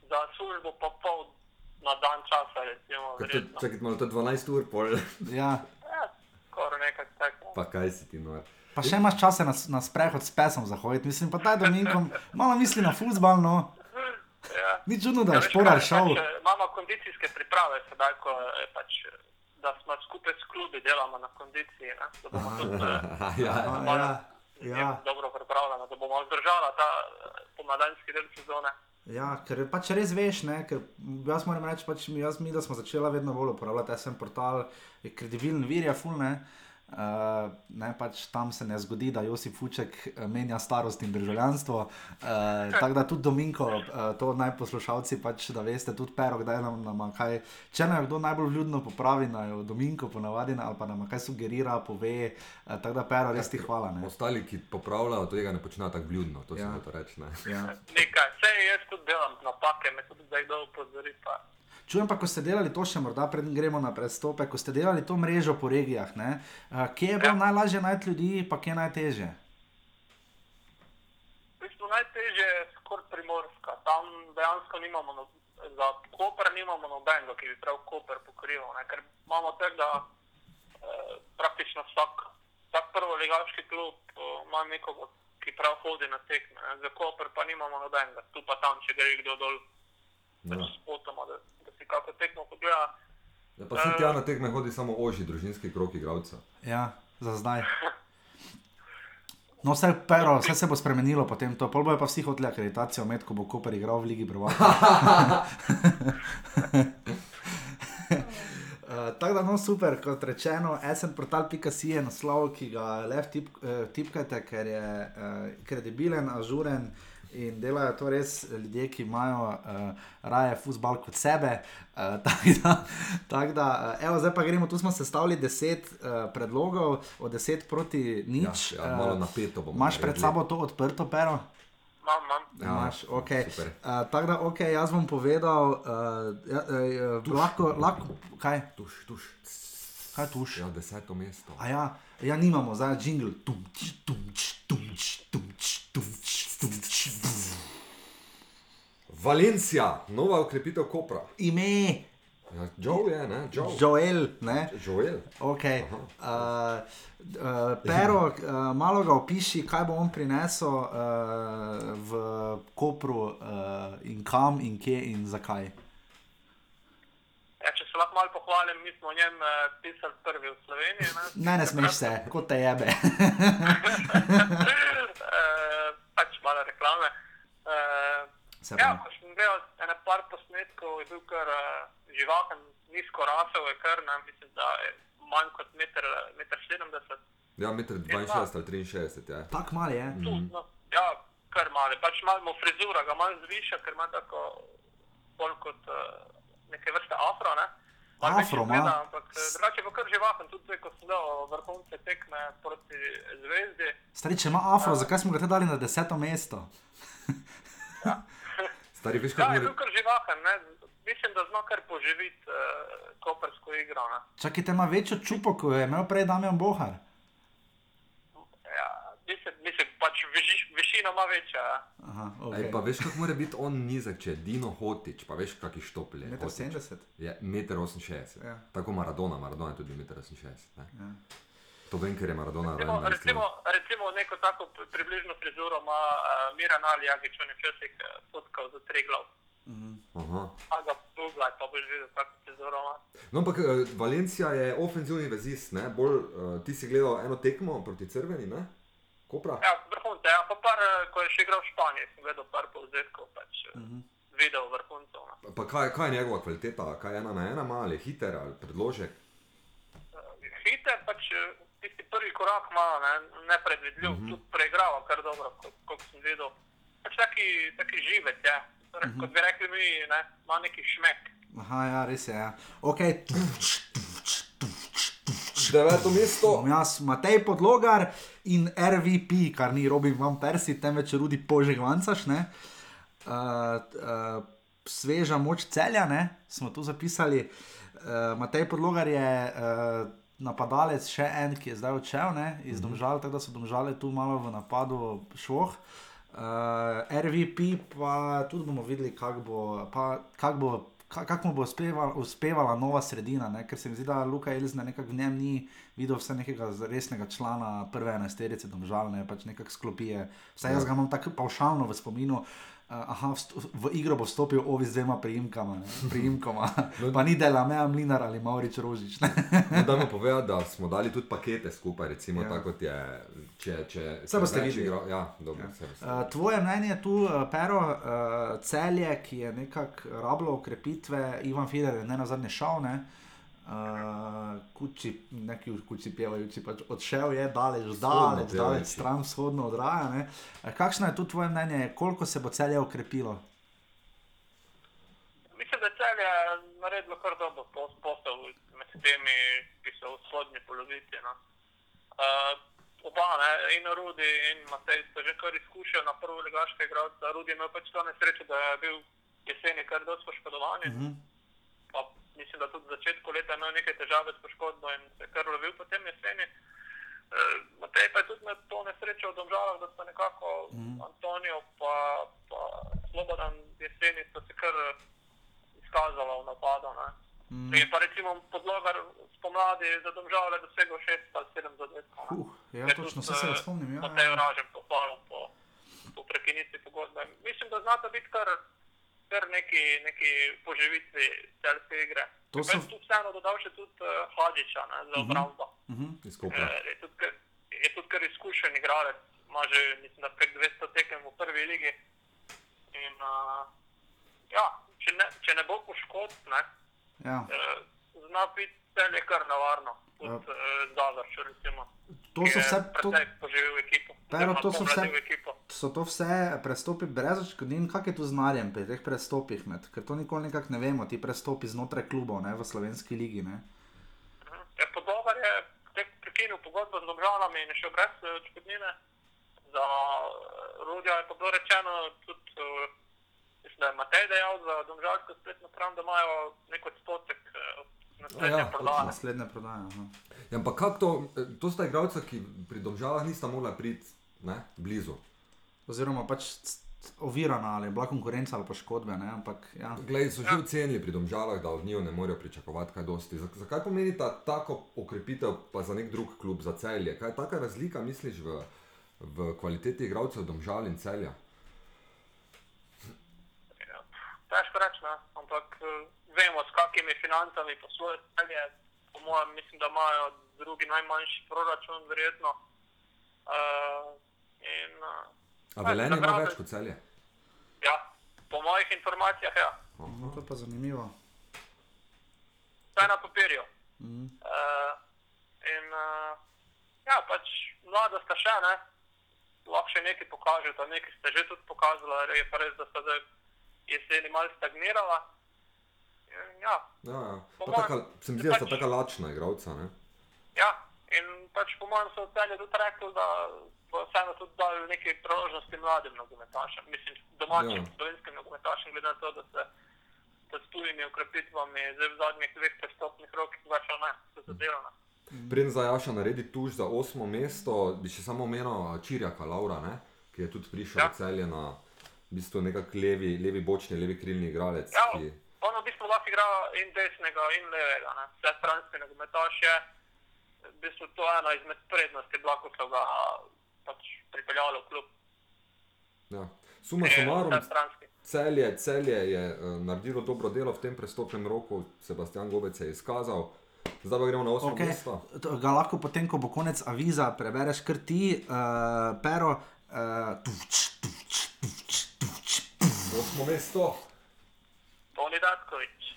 za službo pa pol na dan časa, recimo. Kaj. Čakaj, malo to je 12 ur, pol. Ja. Ja, skoraj nekaj takega. pa kaj si ti nor. Pa še imaš časa na, na sprehod s pesom zahoditi, mislim, pa taj dominkom, malo misli na futbal, no. Ja. Ni čudno, da Ja, je veš šporar kaj, šel. Pač, eh, imamo kondicijske priprave, sedaj, ko je pač, eh, da smo skupaj s klubi delamo na kondiciji, ne? da bomo tudi eh, ja, ja. ja, ja. dobro pripravljeni, da bomo zdržali ta eh, pomladanski del sezone. Ja, ker pač res veš, ne, ker jaz moram reči, pač mi, jaz, mi, da smo začeli vedno bolj uporabljati SM portal, je kredibilen vir, je fulne. Uh, ne, pač tam se ne zgodi, da Josip Fuček eh, menja starost in državljanstvo. Uh, tako da tudi Dominko, uh, to naj poslušalci pač, da veste, tudi pero, kdaj nam, nam kaj. Če nam kdo najbolj vljudno popravi, naj jo Dominko ponavadi ali pa nam kaj sugerira, pove. Uh, tako da pero, res ti hvala. Ne. Ostali, ki popravljajo, tega ne počnejo tako vljudno, to Ja. se hoče reči. ne. Ja. Nekaj, vse jaz tudi delam napake, me tudi zdaj kdo upozori. Pa. Čujem pa, ko ste delali to še morda, preden gremo na prestope, ko ste delali to mrežo po regijah, ne, uh, kje je bilo Ja. najlažje najti ljudi, pa kje je najtežje? V bistvu najtežje je skoraj primorska, tam dejansko nimamo, no, za Koper nimamo nobenega, ki bi prav Koper pokrival, ne? ker imamo tako, da eh, praktično vsak, vsak prvoligaški klub eh, ima nekoga, ki prav hodi na tekme, za Koper pa nimamo nobenega, tu pa tam, če gre kdo dol, pač Ja. spotoma, da, da si kako tekmo pogleda. Ja, pa se tja na tekme hodi samo oži družinski krok igralcev. Ja, za zdaj. No, vse, pero, vse se bo spremenilo potem, to pol bojo pa vsi hoteli akreditacijo med, ko bo Koper igral v Ligi Prvaka. Uh, tako da, no, super, kot rečeno, snportal.si je naslov, ki ga le tip, uh, tipkate, ker je uh, kredibilen, ažuren in delajo to res ljudje, ki imajo uh, raje futbal kot sebe. Uh, tako da, tak da uh, evo, zdaj pa gremo, tu smo sestavili deset uh, predlogov, od deset proti nič. Ja, ja, malo napeto bomo Imaš pred sabo to odprto pero? Imam, imam. Ja, Imaš, okay. super. uh, tako da, ok, jaz bom povedal, uh, ja, uh, lahko, lahko, kaj, Tuš, tuš. kaj tuš? Ja, deseto mesto. A ja, ja nimamo, zdaj je jingle. Tumč, tumč, tumč, tumč, tumč, tumč. Valencija, nova ukrepitev Kopra. Ime, Ja, Joe je, ne? Joe. Joel, ne? Joel. Ok. Uh, uh, pero, uh, malo ga opiši, kaj bo on prinesel uh, v Kopru uh, in kam in kje in zakaj. Ja, če se lahko malo pohvalim, mi smo o njem uh, pisali prvi v Sloveniji. Ne, Ne, ne smeš se, kot te jebe. Eh, pač malo reklame. Uh, ja, ko sem gledal ene par posnetkov, je bil kar uh, živahen, nizko rasel je kar, ne, mislim, da je manj kot meter, meter 70. Ja, meter 62 ali 63, ja. Tako mal je. Tu, no, ja, kar malo, pač malo mu frizura ga malo zviša, ker ima tako bolj kot uh, neke vrste afro, ne. Afro zgleda, Ampak eh, drugače pa kar živahen, tudi zdaj, ko sem dal vrhunce tekme proti zvezdi. Stari, če ima afro, zakaj smo ga te dali na deseto mesto? Stari, veš, Ja, kako je bil kar živahen, ne. Mislim, da zna kar poživiti uh, kopersko igro. Ne? Čakaj, te ima večjo čupo, kot je imel prej Damien Bohar. Mislim, mislim, pač viši, višina ima večja. ja. Aha, Ej, pa veš, kako mora biti on nizek, če je Dino Hotič, pa veš, kakšni štopli je. Meter Hotić. 70. Je 1,68 m. Ja. Tako Maradona, Maradona je tudi 1,68 m. Ja. To vem, ker je Maradona Recimo, raven recimo, recimo neko tako pri- približno frizuro ima uh, Miran Ali Jagič, on je včasih uh, fotkal za tri glav. Pa boš videl. No, ampak eh, Valencija je ofenzivni vezist, ne? Bolj, uh, ti si gledal eno tekmo proti Crveni, ne? Kopra. Ja, vrhunce, ja, pa par, eh, ko je še igral v Španiji, sem gledal par povzetkov, pač uh -huh. video vrhuncev. ne. Pa kaj, kaj je njegova kvaliteta? Kaj je ena na ena, ali je hiter, ali predložek? Eh, Hiter, pač eh, tisti prvi korak ima, ne, nepredvidljiv, uh -huh. tudi preigrava kar dobro, kot, kot sem videl. Pač taki, taki živec, ja. Torej, uh -huh. Kot bi rekli mi, ne, ima neki šmek. Aha, ja, res je. Ja. Ok, Deveto mesto. Jaz, Matej Podlogar in RVP, kar ni Robin Van Persi, temveč Rudi Požegvancaš. Uh, uh, sveža moč celja, ne? smo tu zapisali. Uh, Matej Podlogar je uh, napadalec, še en, ki je zdaj odšel ne? iz Domžal, tako da so Domžale tu malo v napadu šloh. Uh, RVP pa tudi bomo videli, kako bo. Pa, kak bo Kako mu bo uspevala, uspevala nova sredina, ne? ker se mi zdi, da Luka Elizna nekako v njem ni videl vse nekega resnega člana prve enesterice, domžalne, pač nekako sklopije. Vsaj jaz ga imam tako pavšalno v spominu. Uh, aha, v igro bo vstopil ovi z dvema priimkama, priimkoma. No. pa ni dela Meja Mlinar ali Maurič Rožič. ne. No, Dajmo povedati, da smo dali tudi pakete skupaj, recimo Ja. tako kot je. Če, če Saj boste videli. igral- Ja, dobro, ja. Uh, tvoje mnenje je tu, uh, Pero, uh, celje, ki je nekako rablo okrepitve, Ivan Fider je ne na zadnje šal, ne. Uh, kuči, neki kuči pevajoči, pač odšel je daleč, daleč, daleč stran vzhodno od raja. ne. Kakšno je tu tvoje mnenje, koliko se bo celje okrepilo? Mislim, da cel je naredilo kar dobro pos- posel med temi, ki so v vzhodni polovici. No. Uh, oba, ne, in Rudi in Matej so že kar izkušali na prvo ligaške igralce. Rudi je imel pač to nesrečo, da je bil jeseni kar dosti poškodovan. Mm -hmm. Pa mislim, da tudi v začetku leta je imel nekaj težave s poškodbo in se je kar lovil potem jeseni. Uh, Matej pa je tudi imel to nesrečo v Domžalah, da so nekako mm. Antonijo pa, pa Slobodan jeseni so se kar eh, izkazala v napadu. Ne. Mm. In pa recimo podlogar spomladi za Domžale dosegel 6 ali 7 zadetkov. Uh, ja, Je točno, tudi, se se spomnim. Ja, Matej ja. Vražen pohvalil po, po prekinitvi pogodbe. Mislim, da znata biti kar, kar neki, neki poživitvi celske igre. To To so- vseeno dodal še tudi uh, Hadiča ne, za obrambo. Uh Mhm. Iz -huh. Kopra. je, tudi, kar- je tudi kar izkušen igralec, ima že mislim, prek 200 tekem v prvi ligi. In, uh, ja, če, ne, če ne bo poškodb, ne, Ja. uh, zna biti celje kar nevarno. Tudi uh, Zavrč, recimo. To so vse, to. Pero, to so vse- so to vse prestopi brez odškodnin, kak je tu z narjem pri teh prestopih, med? ker to nikoli nekako ne vemo, ti prestopi znotraj klubov ne, v slovenski ligi. Ne. Ja, Podobar je prekinil pogodbo z Domžalami in šel brez eh, odškodnine. Za eh, Rudija je pa bilo rečeno tudi, eh, mislim, da je Matej dejal za Domžalsko spletno stran, da imajo nek odstotek eh, naslednje Ja, prodaje. Naslednja prodaja. Aha. Ja, ampak kako to, to sta igralca, ki pri domžalah nista mogla priti ne, blizu. Oziroma pač ovirana ali bila konkurenca ali poškodbe. Ne, ampak, ja. Glej, so že ocenili pri domžalah, da od njih ne morejo pričakovati kaj dosti. Zak- Zakaj pomeni ta tako okrepitev pa za nek drug klub, za celje? Kaj je taka razlika, misliš, v, v kvaliteti igralcev domžal in celja? Ja, Težko reči, ne? ampak eh, vemo, s kakimi financami posluje celje. Po mojem, mislim, da imajo drugi najmanjši proračun, verjetno. Uh, in, uh, A Velenje ima več kot celje? Ja, po mojih informacijah, ja. No, to je pa zanimivo. Vsaj na papirju. Mm. Uh, in uh, ja, pač mlada sta še ne, lahko še nekaj pokažeta, nekaj ste že tudi pokazala, je pa res, da sta zdaj jeseni malo stagnirala. Ja, Ja, ja. Taka, se mi zdi, da sta pač- taka lačna igralca. Ne? ja, in pač po mojem so celje tudi rekli, da bo vseeno tudi dali nekaj priložnosti mladim nogometašem, mislim, domačim Ja. slovenskim nogometašem, glede na to, da se da s tujimi ukrepitvami zdaj v zadnjih dveh prestopnih rokih več ali ne, se zadeva. ne. Preden Zajaša naredi tuž za osmo mesto, bi še samo omenil Čirjaka Laura, ne? ki je tudi prišel Ja. ja. celje na v bistvu nekak levi, levi bočni, levi krilni igralec. Ja, Ki, on v bistvu lahko igra in desnega, in levega. ne. Vse stranske nogometaš je. V bistvu to je ena izmed prednosti, ko so ga pač pripeljali v klub. ja. Suma sumarum, vse stranski. celje, celje je uh, naredilo dobro delo v tem prestopnem roku, Sebastian Gobec je izkazal. Zdaj pa gremo na osmo Okay. mesto. To Ga lahko potem, ko bo konec aviza, prebereš kar ti, uh, pero. Uh, tuč, tuč, tuč, tuč, Osmo mesto. Toni Datkovič.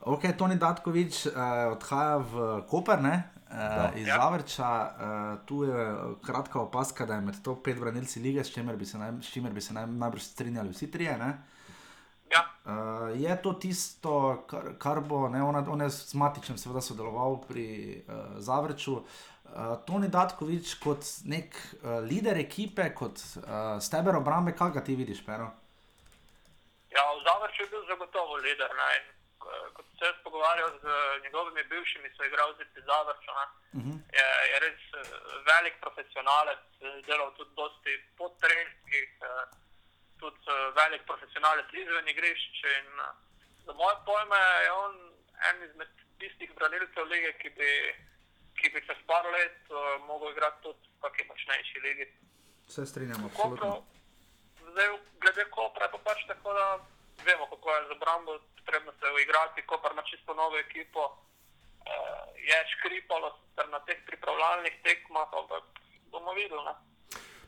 Ok, Toni Datkovič uh, odhaja v Koper, ne? Uh, iz Ja. Zavrča, uh, tu je kratka opaska, da je med top 5 branilci lige, s čimer bi se, naj, s čimer bi se naj, najbrž strinjali vsi trije. Ne? Ja, Uh, je to tisto, kar, kar bo, ne, on, on je s Matičem seveda sodeloval pri uh, Zavrču. Uh, Toni Datkovič kot nek uh, lider ekipe, kot uh, steber obrambe, kaj ga ti vidiš, Pero? ja v Zavrču je bil zagotovo lider. Ne? In, eh, Kot sem se pogovarjal z njegovimi bivšimi soigralci pri Zavrču, Uh -huh. je, je res eh, velik profesionalec, eh, delal tudi dosti po treningih, tudi velik profesionalec izven igrišč. In, za moje pojme je on en izmed tistih branilcev lige, ki bi, ki bi čez par let uh, mogel igrati tudi v kakšni močnejši ligi. Se strinjamo, zdaj, glede Kopra je pa pač tako, da vemo, kako je za Brambo, potrebno se je uigrati, Kopr ima čisto novo ekipo. Uh, je škripalo na teh pripravljalnih tekmah, ampak bomo videli. Ne?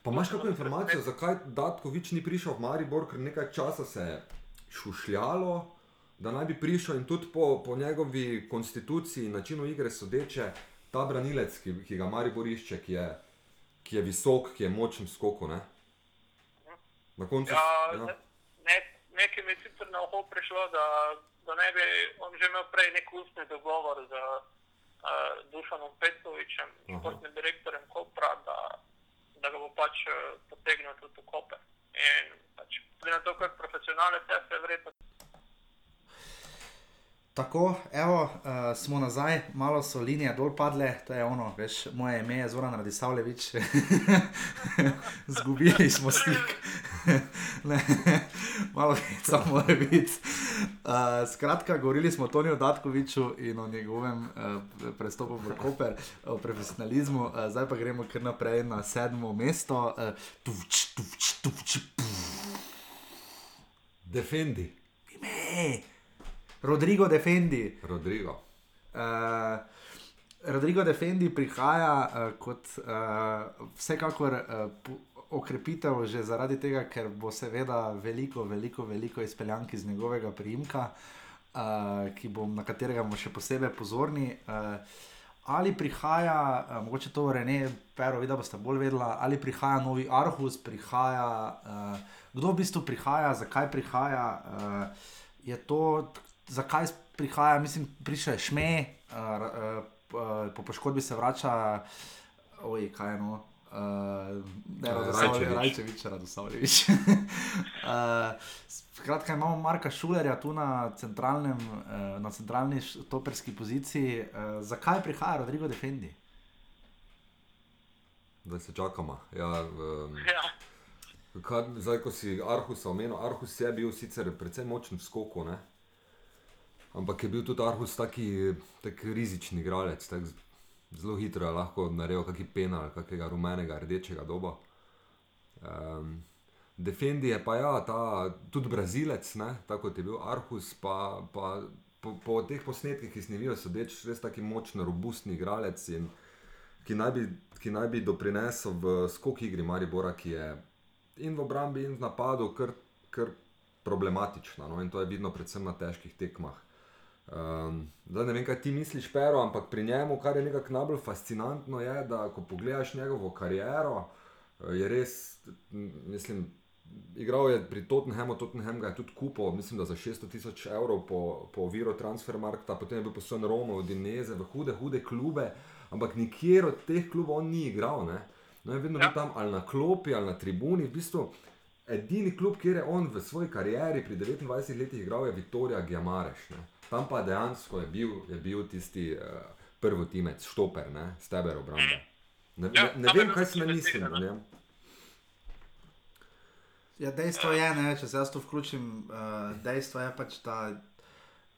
Pa imaš kakšno informacijo, zakaj Datkovič ni prišel v Maribor, ker nekaj časa se je šušljalo, da naj bi prišel in tudi po, po njegovi konstituciji, načinu igre sodeče, ta branilec, ki, ki ga Maribor išče, ki je, ki je visok, ki je močen skoku. Ne? Na koncu Ja, ja. Ne, nekaj mi je sicer na oko prišlo, da, da ne bi on že imel prej nek ustni dogovor z uh, Dušanom Petovičem, Aha. športnim direktorjem Kopra, da, da ga bo pač uh, potegnil tudi v Koper. In pač, glede na to, kako je, se je verjetno Tako, evo, uh, smo nazaj, malo so linije dol padle, to je ono, veš, moje ime je Zoran Radisavljevič, zgubili smo stik, malo heca mora biti. Uh, skratka, govorili smo o Toniju Datkoviču in o njegovem uh, prestopu v Koper, o profesionalizmu, uh, zdaj pa gremo kar naprej na sedmo mesto. Uh, tuč, tuč, tuč, Defendi, ime, Rodrigo Defendi. Rodrigo. Uh, Rodrigo Defendi prihaja uh, kot uh, vsekakor uh, okrepitev, že zaradi tega, ker bo seveda veliko, veliko, veliko izpeljank iz njegovega priimka, uh, bom, na katerega bomo še posebej pozorni. Uh, ali prihaja, uh, mogoče to Rene, Pero, vi da boste bolj vedela, ali prihaja novi Arhus, prihaja, uh, kdo v bistvu prihaja, zakaj prihaja. Uh, je to, zakaj prihaja, mislim, prišel je šme, uh, uh, po poškodbi se vrača, oj, kaj je no. Uh, ne, Rajčević. Rajčevič, Radosavljevič. uh, skratka, imamo Marka Šulerja tu na, centralnem, uh, na centralni toperski poziciji. Uh, zakaj prihaja Rodrigo Defendi? Da se čakamo. Ja, um, ja, Kaj, zdaj, ko si Arhus omenil, Arhus je bil sicer precej močen v skoku, ne? ampak je bil tudi Arhus taki, taki rizični igralec, tak zelo hitro je lahko naredil kakšen penal, kakega rumenega, rdečega doba. Um, Defendi je pa ja, ta, tudi Brazilec, ne? tako kot je bil Arhus, pa, pa po, po teh posnetkih, ki snimijo, sodeč, res taki močen, robustni igralec. In, ki naj bi, ki naj bi doprinesel v skok igri Maribora, ki je in v obrambi, in v napadu kar, kar problematična. No? In to je vidno predvsem na težkih tekmah. Um, zdaj ne vem, kaj ti misliš, Pero, ampak pri njemu, kar je nekako najbolj fascinantno, je, da ko pogledaš njegovo kariero, eh, je res, mislim, igral je pri Tottenhamu, Tottenham ga je tudi kupil, mislim, da za 600 tisoč evrov po, po Viro Transfermarkta, potem je bil poslan Romo, Dineze, v hude, hude klube, ampak nikjer od teh klubov on ni igral. Ne? No, je vedno bil tam ali na klopi ali na tribuni. V bistvu edini klub, kjer je on v svoji karieri pri 29 letih igral, je Viktorija Giamareš. Ne? Tam pa dejansko je bil, je bil tisti uh, prvotimec, štoper, ne? steber obrambe. Ne, Ja, ne, ne vem, kaj investiran, o ne. Ja, dejstvo je, ne, če se jaz to vključim, uh, dejstvo je pač, da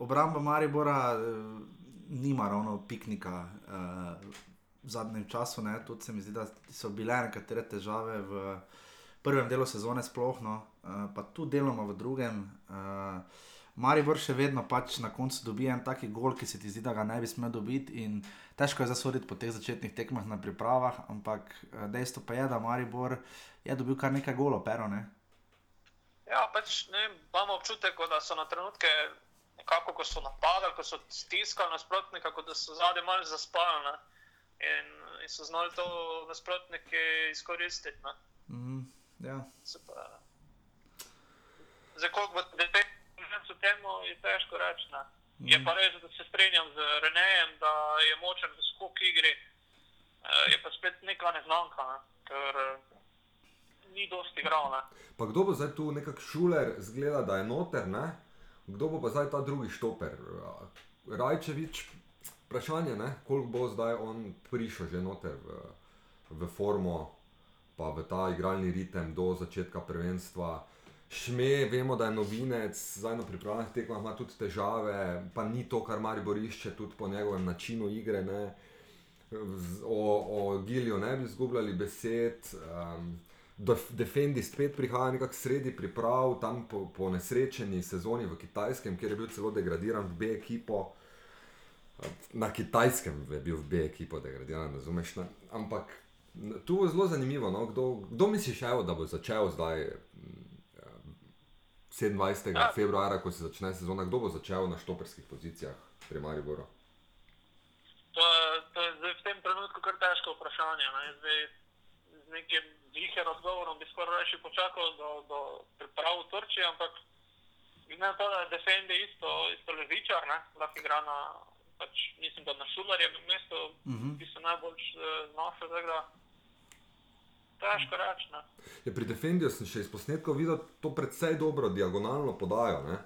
obramba Maribora uh, nima ravno piknika uh, v zadnjem času. Ne, tudi se mi zdi, da so bile nekatere težave v prvem delu sezone, sploh, no, uh, pa tudi deloma v drugem. Uh, Maribor še vedno pač na koncu dobi en taki gol, ki se ti zdi, da ga ne bi smel dobiti. In težko je zasoditi po teh začetnih tekmah na pripravah, ampak eh, dejstvo pa je, da Maribor je dobil kar nekaj golov, pero ne. Ja, pač ne, imamo občutek, da so na trenutke, nekako, ko so napadali, ko so stiskali nasprotnika, da so zadnji malo zaspali. In, in so znali to nasprotnike izkoristiti. Ne? Mm, ja. Zdaj, koliko bo 9 koncu temu je težko reči. Mm. Je pa res, da se strinjam z Renejem, da je močen v skok igri, eh, je pa spet neka neznanka, ne? ker eh, ni dosti igral. Ne? Pa kdo bo zdaj tu nekak šuler, zgleda, da je noter, ne? kdo bo pa zdaj ta drugi štoper? Eh, Rajčevič, vprašanje je, koliko bo zdaj on prišel že noter v, v formo, pa v ta igralni ritem do začetka prvenstva. Šme, vemo, da je novinec, zdaj na pripravljenih tekmah ima tudi težave, pa ni to, kar Maribor išče, tudi po njegovem načinu igre. Ne? O, o Gilju ne bi izgubljali besed. Um, Def- Defendi spet prihaja nekako sredi priprav, tam po, po nesrečeni sezoni v Kitajskem, kjer je bil celo degradiran v B ekipo. Na Kitajskem je bil v B ekipo degradiran, razumeš? Ne? Ampak tu je zelo zanimivo, no? kdo, kdo misliš, evo, da bo začel zdaj 27. Ja. februarja, ko se začne sezona, kdo bo začel na štoperskih pozicijah pri Mariboru? To, to je zdaj v tem trenutku kar težko vprašanje. Ne? Zdaj, z nekim ziher odgovorom bi skoraj reči počakal do, do priprav v Turčiji, ampak glede na to, da je Defendi isto, isto levičar, ne? lahko igra na, pač, mislim, da na šularjevem mestu, uh -huh. ki se najbolj eh, znašel, tako da težko reči. Ja, pri Defendiju sem še iz posnetkov videl to precej dobro diagonalno podajo. Ne?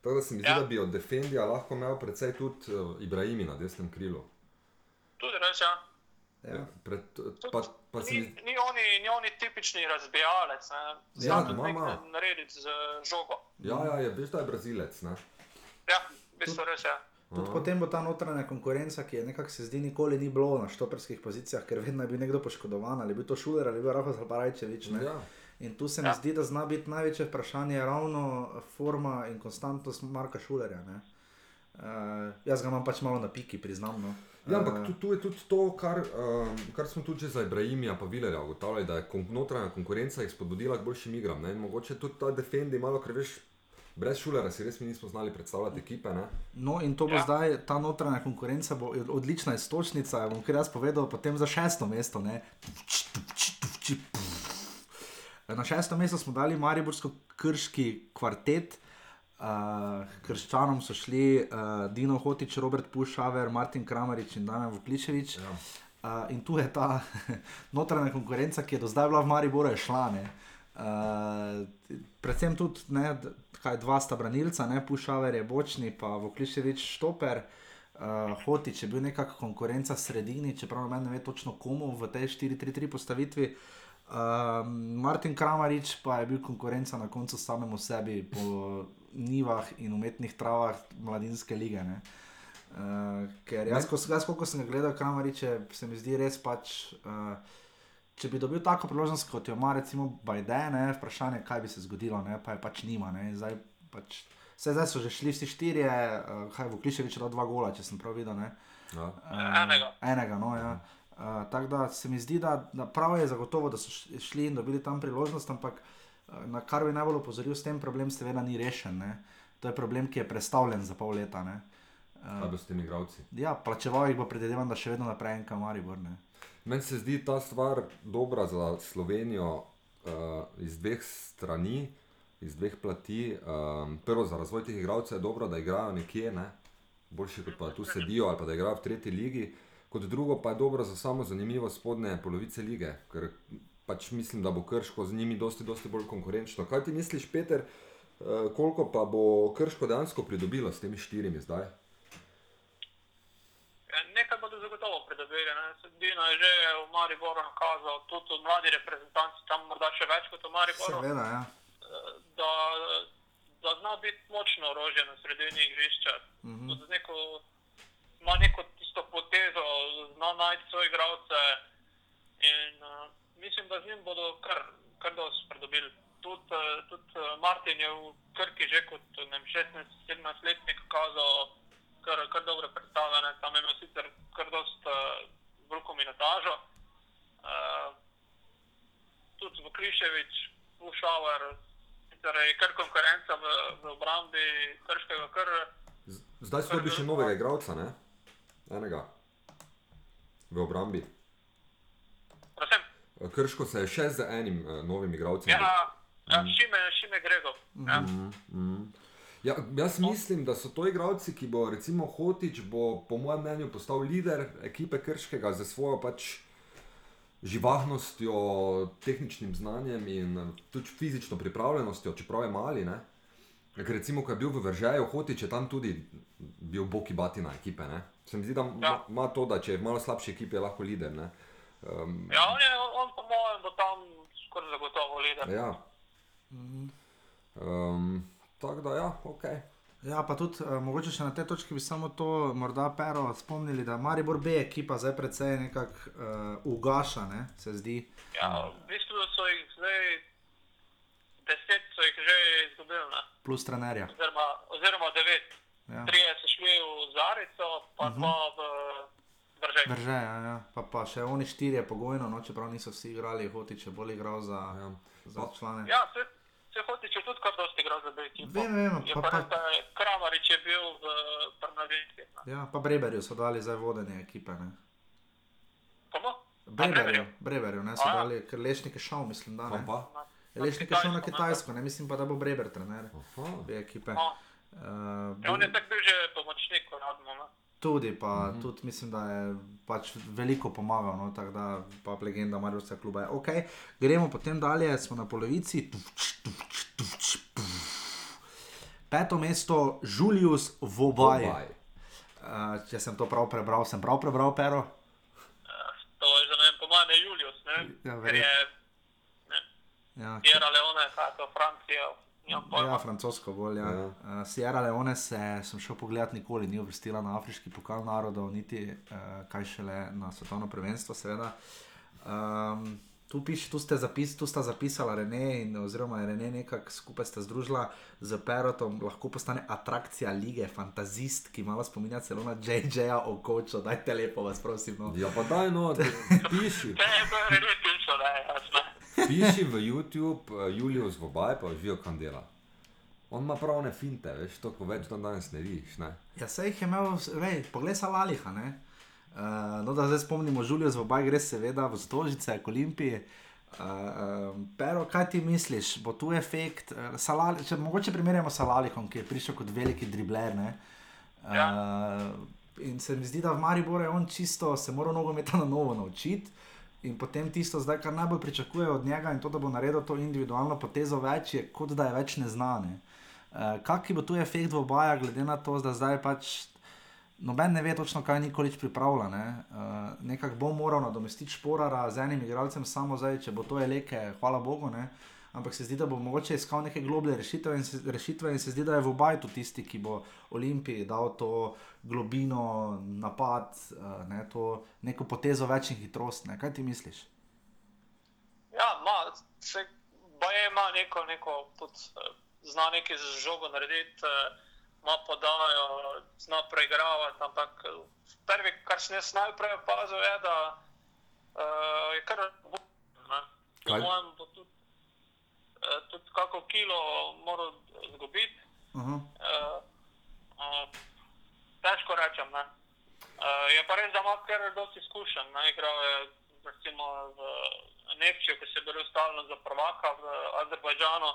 Tako da se mi zdi, Ja. da bi od Defendija lahko imel precej tudi uh, Ibrahimi na desnem krilu. Tudi res, ja. Ja. Pred, pa, pa se Ni, mi, ni, oni, ni oni tipični razbijalec, ne? Ja, Zna ima, narediti z žogo. ja, ja, je, veš, da je Brazilec. Ne? Ja, v bistvu res je. Tudi potem bo ta notranja konkurenca, ki je nekako se zdi nikoli ni bilo na štoperskih pozicijah, ker vedno je bil nekdo poškodovan, ali bil to Šuler ali bil Rafa Zalparajčevič. ne. Ja. In tu se mi Ja. zdi, da zna biti največje vprašanje ravno forma in konstantnost Marka Šulerja. ne. Uh, jaz ga imam pač malo na piki, priznam. No. Ja, ampak tu, tu je tudi to, kar, um, kar smo tudi že za Ibrahimija pa Vilerja ugotavljali, da je kon notranja konkurenca jih spodbudila k boljšim igram. Ne? In mogoče tudi ta Defendi malo, ker veš, brez Šulera si res mi nismo znali predstavljati ekipe. Ne? No, in to bo ja. Ja. zdaj, ta notranja konkurenca bo odlična istočnica. Bom kar jaz povedal, potem za šesto mesto. Ne. Na šesto mesto smo dali Mariborsko-Krški kvartet. Uh, krščanom so šli uh, Dino Hotič, Robert Pušaver, Martin Kramarič in Damian Vukličevič. Ja. Uh, in tu je ta notranja konkurenca, ki je do zdaj bila v Mariboru, je šla. Ne. Uh, predvsem tudi ne, kaj, dva sta branilca, ne, Pušaver je bočni, pa Vokliševič štoper. Uh, Hotič je bil nekako konkurenca v sredini, čeprav meni ne ve točno komu v tej 4-3-3 postavitvi. Uh, Martin Kramarič pa je bil konkurenca na koncu samemu sebi po nivah in umetnih travah mladinske lige. Ne. Uh, ker jaz, ko, jaz, koliko sem ga gledal, Kramariče, se mi zdi res pač. Uh, če bi dobil tako priložnost, kot jo ima recimo Bajden, ne, vprašanje, kaj bi se zgodilo, ne, pa je pač nima. Ne, zdaj, pač, vse zdaj so že šli vsi štirje, uh, kaj v Kliševič dal dva gola, če sem prav videl. Ne. Ja. Uh, Enega. Enega, no, ja. Uh, tako da se mi zdi, da, da prav je zagotovo, da so šli in dobili tam priložnost, ampak uh, na kar bi najbolj opozoril, s tem problem seveda ni rešen. Ne. To je problem, ki je predstavljen za pol leta. Ne. Kaj bo s temi igravci? Ja, plačeval jih bo, predvidevam, da še vedno naprej en kamaribor. Ne. Meni se zdi ta stvar dobra za Slovenijo uh, iz dveh strani, iz dveh plati. Um, prvo, za razvoj teh igralcev je dobro, da igrajo nekje, ne? boljše kot pa tu sedijo ali pa da igrajo v tretji ligi. Kot drugo pa je dobro za samo zanimivost spodnje polovice lige, ker pač mislim, da bo Krško z njimi dosti, dosti bolj konkurenčno. Kaj ti misliš, Peter, uh, koliko pa bo Krško dejansko pridobilo s temi štirimi zdaj? Ja, Nekaj bodo zagotovo pridobili. Dino je že v Mariboru nakazal, tudi v mladi reprezentanci, tam morda še več kot v Mariboru, Seveda, ja. eh, da, da zna biti močno orožje na sredini igrišča. Mm -hmm. Neko, ima neko tisto potezo, zna najti svoje igralce in uh, mislim, da z njim bodo kar, kar dosti pridobili. Tudi, uh, tudi uh, Martin je v Krki že kot 16-17 letnik kazal kar, kar dobre predstave, ne. tam je imel sicer kar dost uh, veliko minutažo. Uh, tudi Vukliševič, Pušauer, sicer je kar konkurenca v, v obrambi Krškega, kar Zdaj so dobili še novega igralca, ne? Enega. V obrambi. prosim. Krško se je še z enim uh, novim igralcem. Ja, ja šime, šime Grego. Ja. Mm. Ja, jaz mislim, da so to igralci, ki bo, recimo, Hotič, bo, po mojem mnenju, postal voditelj ekipe Krškega za svojo pač živahnostjo, tehničnim znanjem in tudi fizično pripravljenostjo, čeprav je mali. Ne? Ker recimo, ko je bil v Veržaju, Hotič je tam tudi bil boki batina ekipe. Ne? Se mi zdi, da ima Ja. ja. to, da če je v malo slabši ekipi, je lahko lider. Ne? Um, Ja, on, je, on po mojem bo tam skoraj zagotovo lider. ja. Um, tako da, ja, ok. Ja, pa tudi uh, mogoče še na tej točki bi samo to morda pero spomnili, da Maribor B ekipa zdaj precej nekako uh, ugaša, ne, se zdi. Ja, v bistvu so jih zdaj, deset so jih že izgubili, ne? Plus trenerja. oziroma, oziroma devet. Ja. Trije so šli v Zarico, pa uh -huh. dva v Bržej. Drže, ja, ja. Pa, pa še oni štirje pogojno, no, čeprav niso vsi igrali, Hotič je bolj igral za, Ja. za člane. Ja, se, se hotiče tudi kar dosti igral za B ekipo. Vem, vem, Je pa pa pa- je Kramarič je bil v Prnavinski. Ja, pa Breberju so dali zdaj vodenje ekipe. Ne. Komu? Breberju, Breberju, ne so A, ja. dali, ker Lešnik je šel, mislim, da Pa ne. pa. Lešnik je šel na Kitajsko, ne mislim pa, da bo Breber trener Aha. te ekipe. No. Uh, Ja, on je tako bil že pomočnik, uradno. ne. Tudi, pa -hmm. tudi mislim, da je pač veliko pomagal, no, tako da pa legenda Mariupolskega kluba je. Okay. Gremo potem dalje, smo na polovici. Peto mesto, Julius Vobaj. Obaj. Uh, če sem to prav prebral, sem prav prebral, pero. Eh, To je za ne vem, po mojem je Julius, ne? Ja, Ker je ne, Ja, Sierra Leone, kaj to, Francija. Ja francosko bolj. Ja. Ja. Uh, Sierra Leone se sem šel pogledat, nikoli ni uvrstila na afriški pokal narodov, niti uh, kaj šele na svetovno prvenstvo, seveda. Um, tu, piš, tu, ste zapis, tu sta zapisala Rene in oziroma Rene nekako skupaj sta združila z Perotom, lahko postane atrakcija lige, fantazist, ki malo spominja celo na JJ-ja Okočo, dajte lepo vas prosim. No. Ja, pa daj no, ti- piši. Te je bil res pišo, ne, jasno. Piši v YouTube, uh, Julius Vobaj, pa živijo kandela. On ima pravne finte, veš, to ko več dan danes ne vidiš. Ne? Ja, se jih je imel, vej, poglej Salaliha. Ne? Uh, no, da zdaj spomnimo, Žulijo Zvobaj gre seveda v Stožice, k Olimpiji. Uh, um, pero, kaj ti misliš, bo tu efekt? Uh, Salali, če mogoče primerjamo s Salalihom, ki je prišel kot veliki dribler. Ne? Uh, Ja. In se mi zdi, da v Mariboru je on čisto se moral nogometa na novo naučiti. In potem tisto, zdaj, kar najbolj pričakuje od njega, in to, da bo naredil to individualno potezo več, je kot da je več neznane. Uh, Kakšen bo tu efekt v obaja, glede na to, da zdaj pač noben ne ve točno, kaj nikolič pripravlja. Ne? Uh, Nekako bo moral nadomestiti šporara z enim igralcem, samo zdaj, če bo to eleke, hvala Bogu. Ne? Ampak se zdi, da bo mogoče iskal neke globlje rešitve in, se, rešitve in se zdi, da je v obaju tisti, ki bo Olimpiji dal to globino, napad, uh, ne, to neko potezo več in hitrost. Ne? Kaj ti misliš? Ja, ma, se baje ima neko, neko tudi, eh, zna nekaj z žogo narediti, eh, ima podajo, zna preigravati, ampak eh, prvi, kar sem jaz najprej opazil, je, da uh, je kar ne. Po mojem bo tudi, uh, tudi kako kilo moral zgubiti. Aha. Uh, uh, težko rečem. Ne. Uh, je pa res, da ima kar dosti izkušenj. ne. Igral je recimo v Nemčiji, ki se je boril stalno za prvaka v Azerbajdžanu.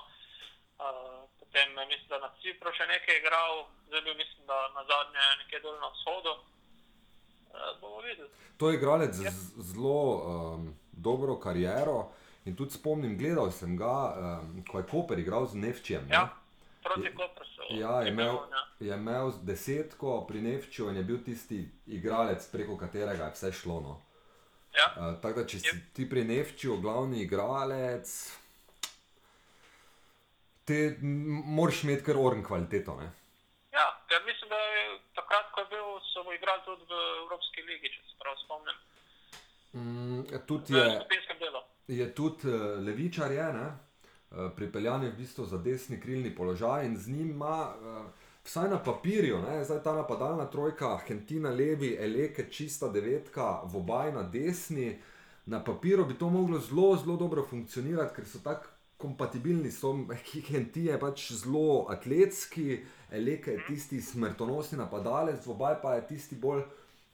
Uh, potem eh, mislim, da na Cipru še nekaj igral, zdaj bil mislim, da na zadnje nekje dol na vzhodu. Uh. To je igralec z z zelo um, dobro kariero. In tudi spomnim, gledal sem ga, um, ko je Koper igral z Nevčijem. ne. Ja, proti Koprsu. Ja, je imel, ja. je imel desetko pri Nevčiju in je bil tisti igralec, preko katerega je vse šlo. No. Ja. Uh, tako da, če si ti pri Nevčiju glavni igralec, te m- moraš imeti kar oren kvaliteto. Ne? Ja, ker mislim, da je takrat, ko je bil, so igrali tudi v Evropski ligi, če se prav spomnim. Mm, tudi V je, skupinskem delu. Je tudi uh, levičar, je, ne? Uh, pripeljan je v bistvu za desni krilni položaj in z njim ima, uh, vsaj na papirju, ne? zdaj ta napadalna trojka, Argentina levi, Eleke čista devetka, Vobaj na desni. Na papiru bi to moglo zelo, zelo dobro funkcionirati, ker so tako kompatibilni. So, Henti je pač zelo atletski, Eleke je tisti smrtonosni napadalec, Vobaj pa je tisti bolj,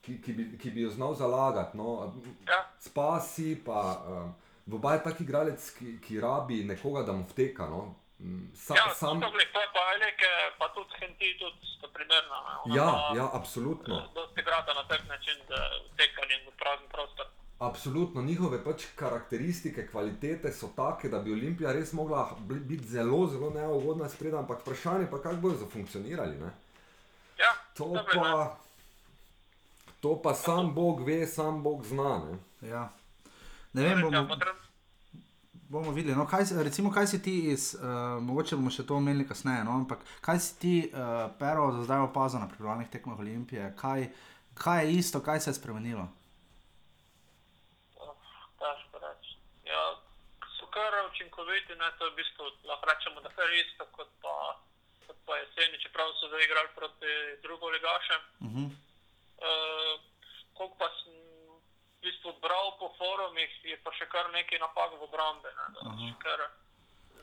ki, ki, bi, ki bi jo znal zalagati. No. Ja. Spasi pa. Um, Vobaj je tak igralec, ki, ki rabi nekoga, da mu vteka. No. Sa, Ja, sam, to gled, to je pa Eleke, pa tudi Henti, tudi sta primerna. ja, pa ja, absolutno. Dosti grata na tak način, da tekanje v prazen prostor. Absolutno, njihove pač karakteristike, kvalitete so take, da bi Olimpija res mogla biti zelo, zelo neugodna spredaj, ampak vprašanje pa, kako bodo zafunkcionirali. Ne? Ja, To dobro, ne. pa, to pa sam Bog ve, sam Bog zna. Ne? Ja. Ne vem, Ja, bomo, bomo videli. No, kaj, recimo, kaj si ti iz, uh, mogoče bomo še to omenili kasneje, no, ampak kaj si ti, uh, Pero, za zdaj opazil na pripravljalnih tekmah Olimpije? Kaj, kaj je isto, kaj se je spremenilo? Reči. Ja, kar učinkoviti, ne, to je v bistvu lahko rečemo, da kar isto kot pa, kot pa jeseni, čeprav so zdaj igrali proti drugoligašem. Uh -huh. Uh, koliko pa sem v bistvu bral po forumih, je pa še kar nekaj napak v obrambi. Ne, kar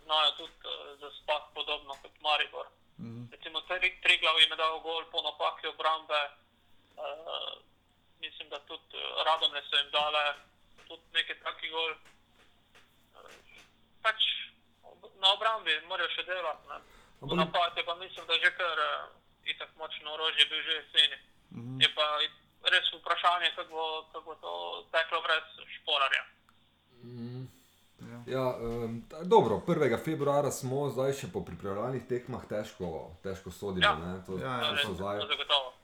znajo tudi uh, zaspati podobno kot Maribor. Uh -huh. Recimo tri, tri glav jim je dal gol po napaki obrambe. Uh, mislim, da tudi uh, Radomne so jim dale tudi nekaj takih gol. Uh, pač na obrambi morajo še delati. ne. V Ampak- napad je pa mislim, da že kar uh, itak močno orožje bil že jeseni. Mhm. Je pa res vprašanje, kako bo, kako bo to teklo brez šporarja. Ja, um, ta, dobro, 1. februarja smo, zdaj še po pripravljalnih tekmah težko, težko sodimo. Ja. ne, To, Ja, ja. to zdaj,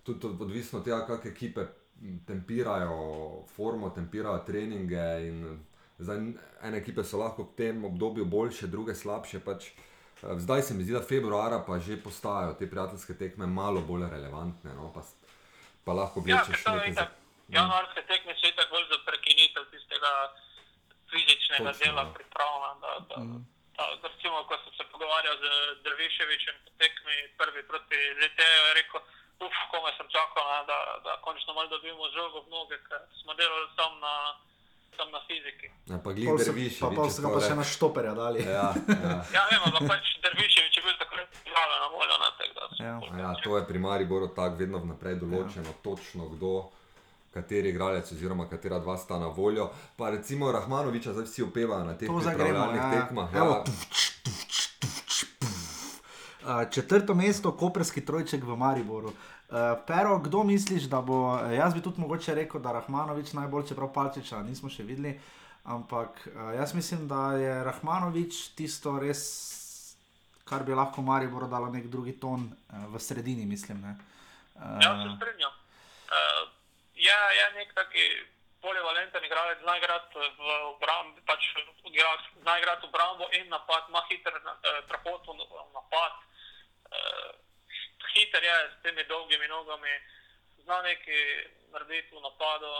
tudi od- odvisno od tega, kakšne ekipe tempirajo formo, tempirajo treninge. In, zdaj, ene ekipe so lahko v tem obdobju boljše, druge slabše. Pač, eh, zdaj se mi zdi, da februarja pa že postajajo te prijateljske tekme malo bolj relevantne. No, pa, pa lahko Ja, vlečeš je neke itak, januarske tekme so itak bolj za prekinitev tistega fizičnega Točno, dela ja. pripravljena. Da, da, da, da, recimo, ko sem se pogovarjal z Drviševičem po tekmi prvi proti ZTE, je rekel, uf, komaj sem čakal, ne, da, da končno malo dobimo žogo v noge, ker smo delali sam na, sam na fiziki. Ja, pa Pol se- drviš. Pa, pa so ga pa še na štoperja dali. Ja, ja. Ja, vem, ampak pač Drviševič je bil takrat zraven na voljo. Ne, tako da Ja. pol- Ja, to je pri Mariboru tako vedno vnaprej določeno, ja. točno kdo, kateri igralec oziroma katera dva sta na voljo. Pa recimo Rahmanoviča zdaj vsi opevajo na teh To zdaj gremo. pripravljalnih Ja. tekmah. Evo, Ja, tufč, tufč, tufč, puf. Uh, četrto mesto, koperski trojček v Mariboru. Uh, pero, kdo misliš, da bo? Jaz bi tudi mogoče rekel, da Rahmanovič najbolj, čeprav Palčiča nismo še videli. Ampak uh, jaz mislim, da je Rahmanovič tisto res, kar bi lahko Mariboru dalo nek drugi ton uh, v sredini, mislim. Ne? Ja, se strinjam. Uh, je, je nek taki polivalenten igralec, zna igrati v obrambi, pač zna igrati obrambo in napad, ima hiter eh, prehod v napad. Uh, hiter je s temi dolgimi nogami, zna nekaj narediti v napadu.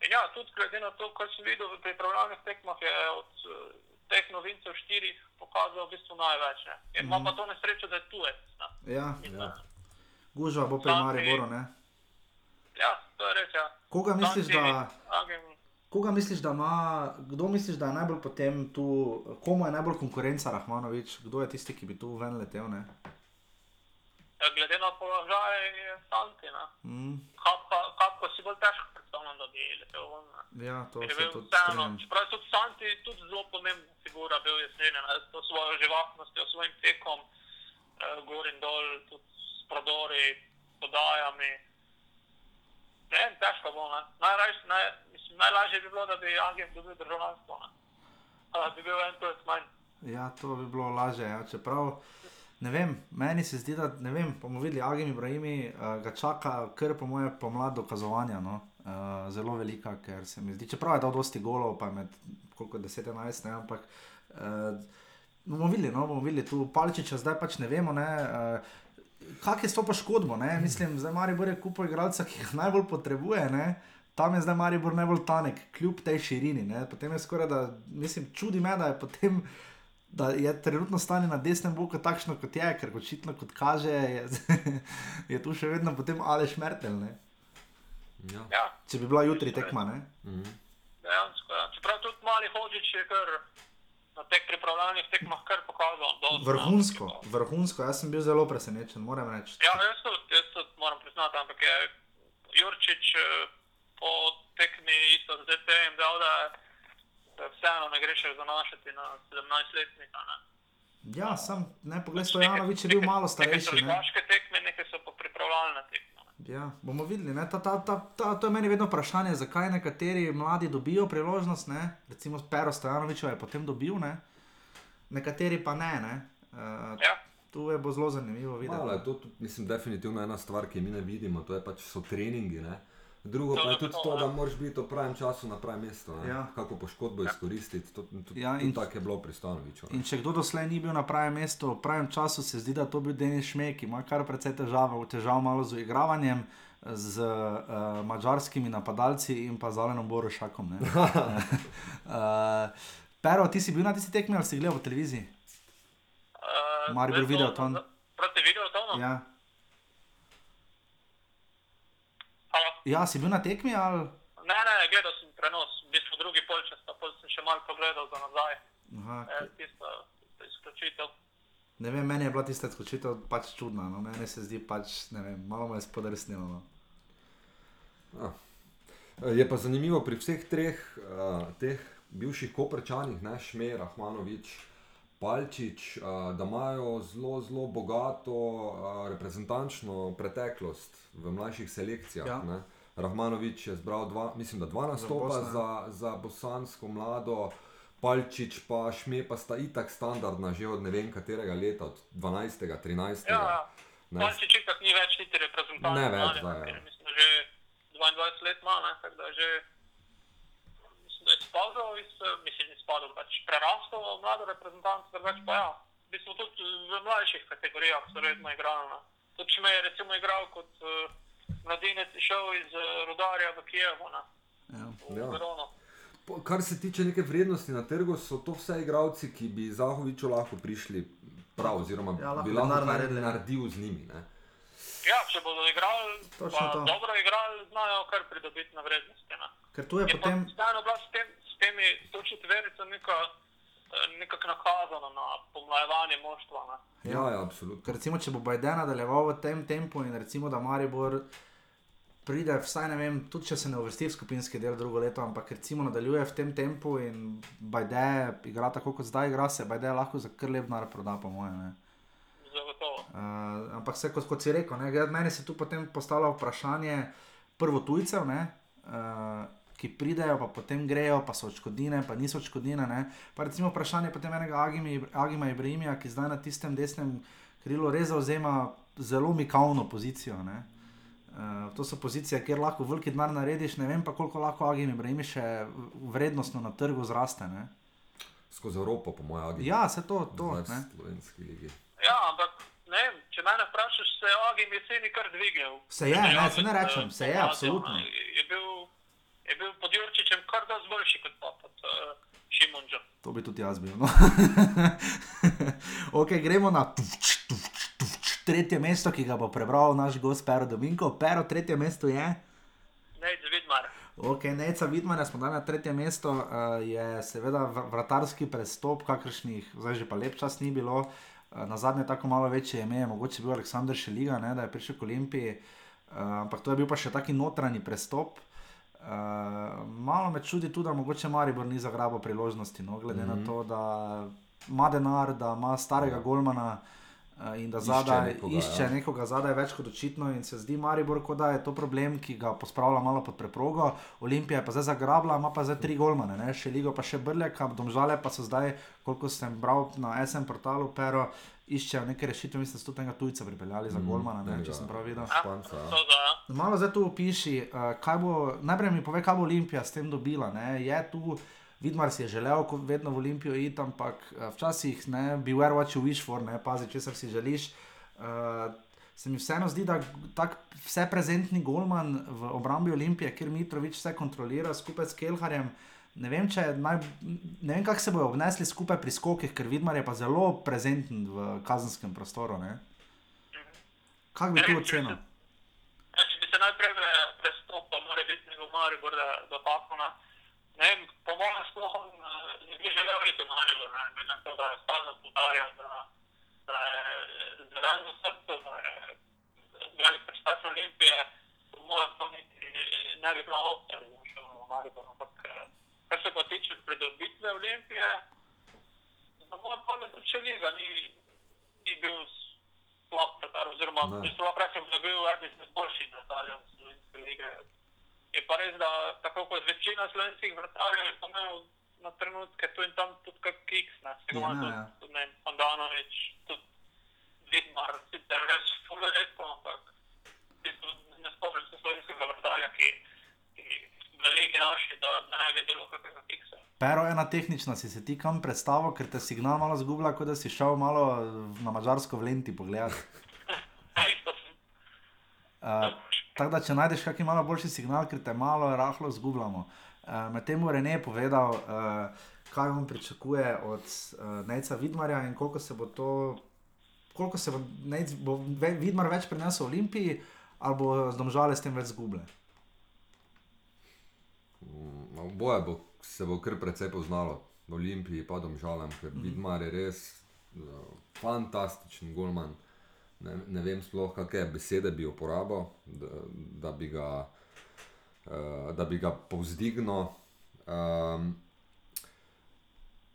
In ja, tudi glede na to, kar sem videl v pripravljalnih tekmah, je od eh, teh novincev štirih pokazal v bistvu največ. Ne. Je- Ima pa to nesrečo, da je tujec. Ne. Ja, In, Ja. eh, gužva bo pri Mariboru. Ne? Ja, to je res. Ja. Koga misliš, Santi, da. Agem, Koga misliš, da ima, kdo misliš, da je najbolj potem tu, komu je najbolj konkurenca Rahmanovič, kdo je tisti, ki bi tu ven letel? Ne? Glede na položaj Santi. Mm, Kapka, kapka si bolj težko predstavljam, da bi letel ven. ja, to je se bil tudi vseeno, čeprav je tudi Santi tudi zelo pomembna figura bil jeseni, s to svojo živahnostjo, svojim tekom, eh, gor in dol, tudi s prodori, podajami. Ne težko bo. Najrajš, naj, mislim, najlažje bi bilo, da bi agent dobil državljanstvo. Ne. Da bi bil en tujec manj. Ja, to bi bilo lažje. Ja. Čeprav, ne vem, meni se zdi, da ne vem, bomo videli, Agim Ibrahimi uh, ga čaka kar po moje pomlad dokazovanja. No? Uh, zelo velika, ker se mi zdi, čeprav je dal dosti golov, pa med koliko 10-11, ne, ampak uh, bomo videli, no, bomo videli tu Palčiča, zdaj pač ne vemo. Ne, uh, Kak je s to poškodbo? Ne? Mislim, da Maribor je kupo igralca, ki ga najbolj potrebuje. Ne? Tam je zdaj Maribor najbolj tanek, kljub tej širini. Ne? Potem je skoraj da, mislim, čudi me, da je potem. Da je trenutno stanje na desnem boku takšno, kot je, ker očitno, kot kaže, je, je tu še vedno potem Aleš Mertel. Ne? ja. Ja, Če bi bila jutri tekma. Ne? Mhm. dejansko. Ja. Čeprav tudi mali hočič je kar na teh pripravljalnih tekmah kar pokazal. dosti, no. Vrhunsko, vrhunsko, jaz sem bil zelo presenečen, moram reči. Ja, jaz tudi, jaz tudi moram priznati, ampak je Jurčič eh, po tekmi isto z DTM dal, da da vseeno ne greš zanašati na 17-letnika. ne. Ja, sem, ne, poglej, Stojanovič je bil malo starejši. Neke so ligaške tekme, neke so pa pripravljalne tekme. Ja, bomo videli. Ta, ta, ta, ta, to je meni vedno vprašanje, zakaj nekateri mladi dobijo priložnost. Ne? Recimo Pero Stojanovič je potem dobil, ne? nekateri pa ne. ne? Uh, Ja. Tu je bo zelo zanimivo videti. Malo je to, mislim, definitivno ena stvar, ki mi ne vidimo, to je pač so treningi. Ne? Drugo To pa je tudi to, to, da ja. moraš biti v pravem času na pravem mestu. ne. Ja. Kako poškodbo izkoristiti, to, to, Ja, ja, in- tako je bilo pri Stanoviču. In če kdo doslej ni bil na pravem mestu, v pravem času, se zdi, da to bil Denis Šmek, ima kar precej težav, težav malo z igravanjem. Z uh, mačarskimi napadalci in pa z Alenom Borošakom. ne. uh, Pero, ti si bil na tisti tekmi ali si gledal po televiziji? Uh, Maribor Videoton. Proti Videotonu? Ja. Ja. Ja, si bil na tekmi ali? Ne, ne, gledal sem prenos, v bistvu drugi polčas, pa potem sem še malo pogledal za nazaj. Aha, E, tisto, tisto izključitev. Ne vem, meni je bila tista skočitev pač čudna. No? Meni se zdi pač, ne vem, malo me je spodrsnilo. No? Ja. Je pa zanimivo pri vseh treh uh, teh bivših koprčanih, ne Šmer, Rahmanovič, Palčič, da imajo zelo, zelo bogato reprezentančno preteklost v mlajših selekcijah. Ja. Ja. Rahmanovič je zbral dva, mislim, da dva nastopa Bosno, ja. za, za bosansko mlado. Palčič pa Šme pa sta itak standardna že od ne vem katerega leta, od 12. 13. Ja, Ne. Malči čitak ni več niti reprezentant. Ne več, da, ja. ker Mislim, da že 22 let ima, ne, tako da je že, mislim, da je spadal, iz, mislim, ni spadal, pač prerastel v mlado reprezentanco, drugače pa ja. V bistvu tudi v mlajših kategorijah so redno igrali. Ne. Tudi če me je recimo igral kot uh, mladinec, šel iz uh, Rudarja v Kijevu, ne, Ja. v Ja. Verono. Kar se tiče neke vrednosti na trgu, so to vse igravci, ki bi Zahoviču lahko prišli prav, oziroma Ja, lahko bi lahko kaj naredili. naredil z njimi. Ne? Ja, če bodo igrali, to. dobro igrali, znajo kar pridobiti na vrednosti. Ne. Ker tu je Je potem. pa s, tem, s temi točetverico neka, eh, nekako nakazana na pomlajevanje moštva. Ne. Ja, ja, absolutno. Ker recimo, če bo Bajden nadaljeval v tem tempu in recimo, da Maribor pride, vsaj ne vem, tudi če se ne uvrsti v skupinski del drugo leto, ampak recimo nadaljuje v tem tempu in Bajde igra tako, kot zdaj igra, se Bajde lahko za kar lep denar proda, po mojem. Uh, ampak vse, kot, kot si rekel, ne, meni se tu potem postavlja vprašanje prvo tujcev, ne, uh, ki pridejo, pa potem grejo, pa so odškodnine, pa niso odškodnine. Ne. Pa recimo vprašanje potem enega Agimi, Agima Ibrahimija, ki zdaj na tistem desnem krilu res zauzema zelo mikavno pozicijo. Ne. Uh, to so pozicije, kjer lahko veliki denar narediš, ne vem pa koliko lahko Agim Ibrahim še vrednostno na trgu zraste. Ne. Skozi Evropo, po mojem, agenti. Ja, se to, to. Ne. slovenski ligi. Ja, ampak ne če mene vprašaš, se je Agim jeseni kar dvignil. Se je, ne, se ne rečem, se je, pomladjo, absolutno. Je bil, je bil pod Jurčičem kar dosti boljši kot pa pod uh, Šimunžem. To bi tudi jaz bil. No. ok, gremo na tufč, tufč, tufč, tretje mesto, ki ga bo prebral naš gost Pero Dominko. Pero, tretje mesto je. Ne, Zvidmar. Ok, Neca Vidmana smo dali na tretje mesto, uh, je seveda vr- vratarski prestop, kakršnih zdaj že pa lep čas ni bilo. Uh, na zadnje tako malo večje ime, je mogoče bil Aleksandr Šeliga, ne, da je prišel k Olimpiji, uh, ampak to je bil pa še taki notranji prestop. Uh, malo me čudi tudi, da mogoče Maribor ni zagrabil priložnosti, no, glede mm -hmm. na to, da ima denar, da ima starega Golmana uh, in da Išče zadaj nekoga, išče ja. nekoga zadaj več kot očitno in se zdi Maribor, kot da je to problem, ki ga pospravlja malo pod preprogo. Olimpija je pa zdaj zagrabila, ima pa zdaj tri golmane, ne? še Ligo pa še Brljaka, domžale pa so zdaj, koliko sem bral na SM portalu, pero iščejo neke rešitve, mislim, da so enega tujca pripeljali za golmana, ne? če sem prav videl. Španca, ja. Malo zdaj tu opiši, uh, kaj bo, najprej mi pove, kaj bo Olimpija s tem dobila. Ne? Je tu, Vidmar si je želel, kot vedno v Olimpijo iti, ampak uh, včasih ne, beware what you wish for, ne, pazi, če si želiš. Uh, se mi vseeno zdi, da tak vse prezentni golman v obrambi Olimpije, kjer Mitrovič vse kontrolira skupaj s Kelharjem. Ne vem, naj, ne vem, kako se bodo obnesli skupaj pri skokih, ker Vidmar je pa zelo prezenten v kazenskem prostoru. Ne? Kako bi tu ocenil? Ja, če bi se najprej eh, prestopil, mora biti nego Maribor, da, da pakona. Ne vem, po mojem sploh eh, ne bi želel iti v Maribor, ne, na to, da je stalno podarjal, da, da je zraven srce, da je velik predstavnik Olimpije, po mojem to niti ne bi bila opcija, da bi šel v Maribor, ampak eh, kar se pa tiče pridobitve Olimpije, na mojem pamet, če liga ni, ni bil slab oziroma če lahko rečem, da je bil eden izmed boljših vratarjev slovenske lige. Je pa res, da tako kot večina slovenskih vratarjev je pa imel na trenutke tu in tam tudi kak kiks, ne, se ga Ja, ima ja. tudi, tudi ne, vem, Andanovič, tudi Vidmar, sicer res ful redko, ampak v bistvu ne spomnim se slovenskega vratarja, ki, ki v ligi naši, da ne bi bilo kakega kiksa. Pero ena tehnična si se ti kam predstavil, ker te signal malo zgublja, kot da si šel malo na mačarsko v lenti pogledat. Ja, isto sem. Uh, tako da, če najdeš kakšen malo boljši signal, ker te malo rahlo zgubljamo. Uh, Medtem mu Rene je povedal, uh, kaj on pričakuje od uh, Nejca Vidmarja in koliko se bo to, koliko se bo, Nejc, bo ve, Vidmar več prinesel Olimpiji, ali bo z domžale s tem več zguble. Mm, Oboje bo, se bo kar precej poznalo, v Olimpiji pa domžalam, ker mm. Vidmar je res uh, fantastičen golman. Ne, ne vem sploh, kakšne besede bi uporabil, da, da, bi ga, uh, da bi ga povzdignil. Um,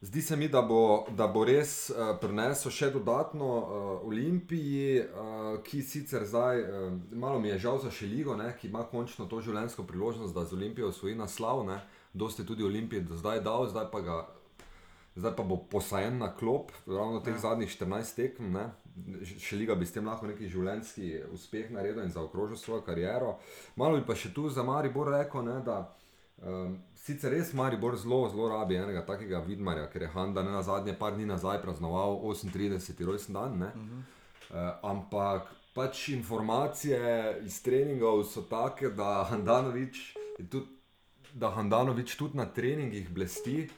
Zdi se mi, da bo, da bo res uh, prinesel še dodatno uh, Olimpiji, uh, ki sicer zdaj, uh, malo mi je žal za Šeligo, ne, ki ima končno to življenjsko priložnost, da z Olimpijo osvoji naslov. Dosti tudi Olimpije do zdaj dal, zdaj pa, ga, zdaj pa bo posajen na klop, ravno teh ja. zadnjih 14 tekem. Ne. Šeliga bi s tem lahko neki življenjski uspeh naredil in zaokrožil svojo kariero. Malo bi pa še tu za Maribor rekel, ne, da. Um, sicer res Maribor zelo, zelo rabi enega takega vidmarja, ker je Handa ne na zadnje par dni nazaj praznoval 38. rojstni dan. Uh -huh. uh, ampak pač informacije iz treningov so take, da Handanovič tudi, da Handanovič tudi na treningih blesti.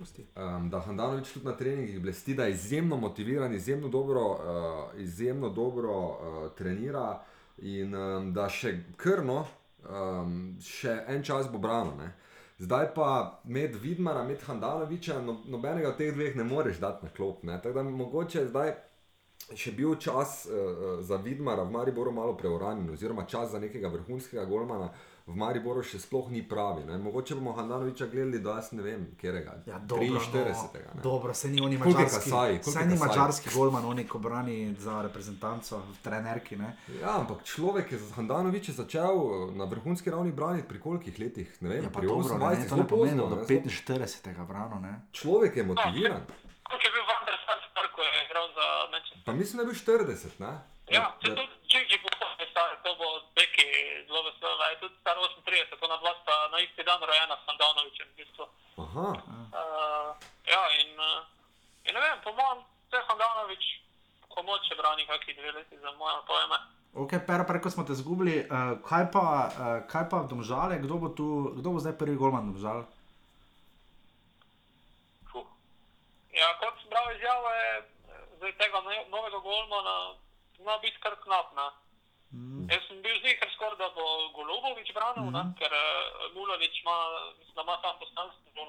Pusti. Um, da Handanovič tudi na treningih blesti, da je izjemno motiviran, izjemno dobro, uh, izjemno dobro uh, trenira in um, da še krno, um, še en čas bo brano. Ne? Zdaj pa med Vidmara, med Handanoviča, no, nobenega od teh dveh ne moreš dati na klop. ne. Tako da mogoče zdaj še bil čas uh, za Vidmara v Mariboru malo preuranjen, oziroma čas za nekega vrhunskega golmana v Mariboru še sploh ni pravi. Ne? Mogoče bomo Handanoviča gledali do jaz ne vem, kjerega. Ja, dobro, 43. No, dobro, se ni oni je mačarski. Se je ni mačarski golman, oni ko brani za reprezentanco, trenerki. Ne? Ja, ampak človek je z Handanovičem začel na vrhunski ravni braniti pri kolikih letih? Ne vem, Ja, pri dobro, 28, ne, to zelo ne pomeni, pozno, da do zelo- 45. brano. Ne? Človek je motiviran. Kot je bil Vander Star, ko je igral za Manchester. Pa mislim, da je bil 40, ne? Ja, če tudi Gigi bo to star, to bo Beki zelo vesel, da je tudi star 38, tako na dva sta na isti dan rojena s Sandanovičem v bistvu. Aha, Uh, ja, in, uh, in ne vem, po mojem, te Handanovič, ko moče brani kakšni dve leti za moje pojme. Ok, per, preko smo te zgubili. Uh, kaj, pa, uh, kaj pa domžale, kdo bo, tu, kdo bo zdaj prvi golman domžal? Fuh. Ja, kot sem bral izjave, zdaj tega no- novega golmana, zna biti kar knap. Ne? Mm. Jaz sem bil zihar skoraj, da bo Golubovič branil, mm -hmm. ker uh, Mulovič ima, mislim, da ima tam poslanstvo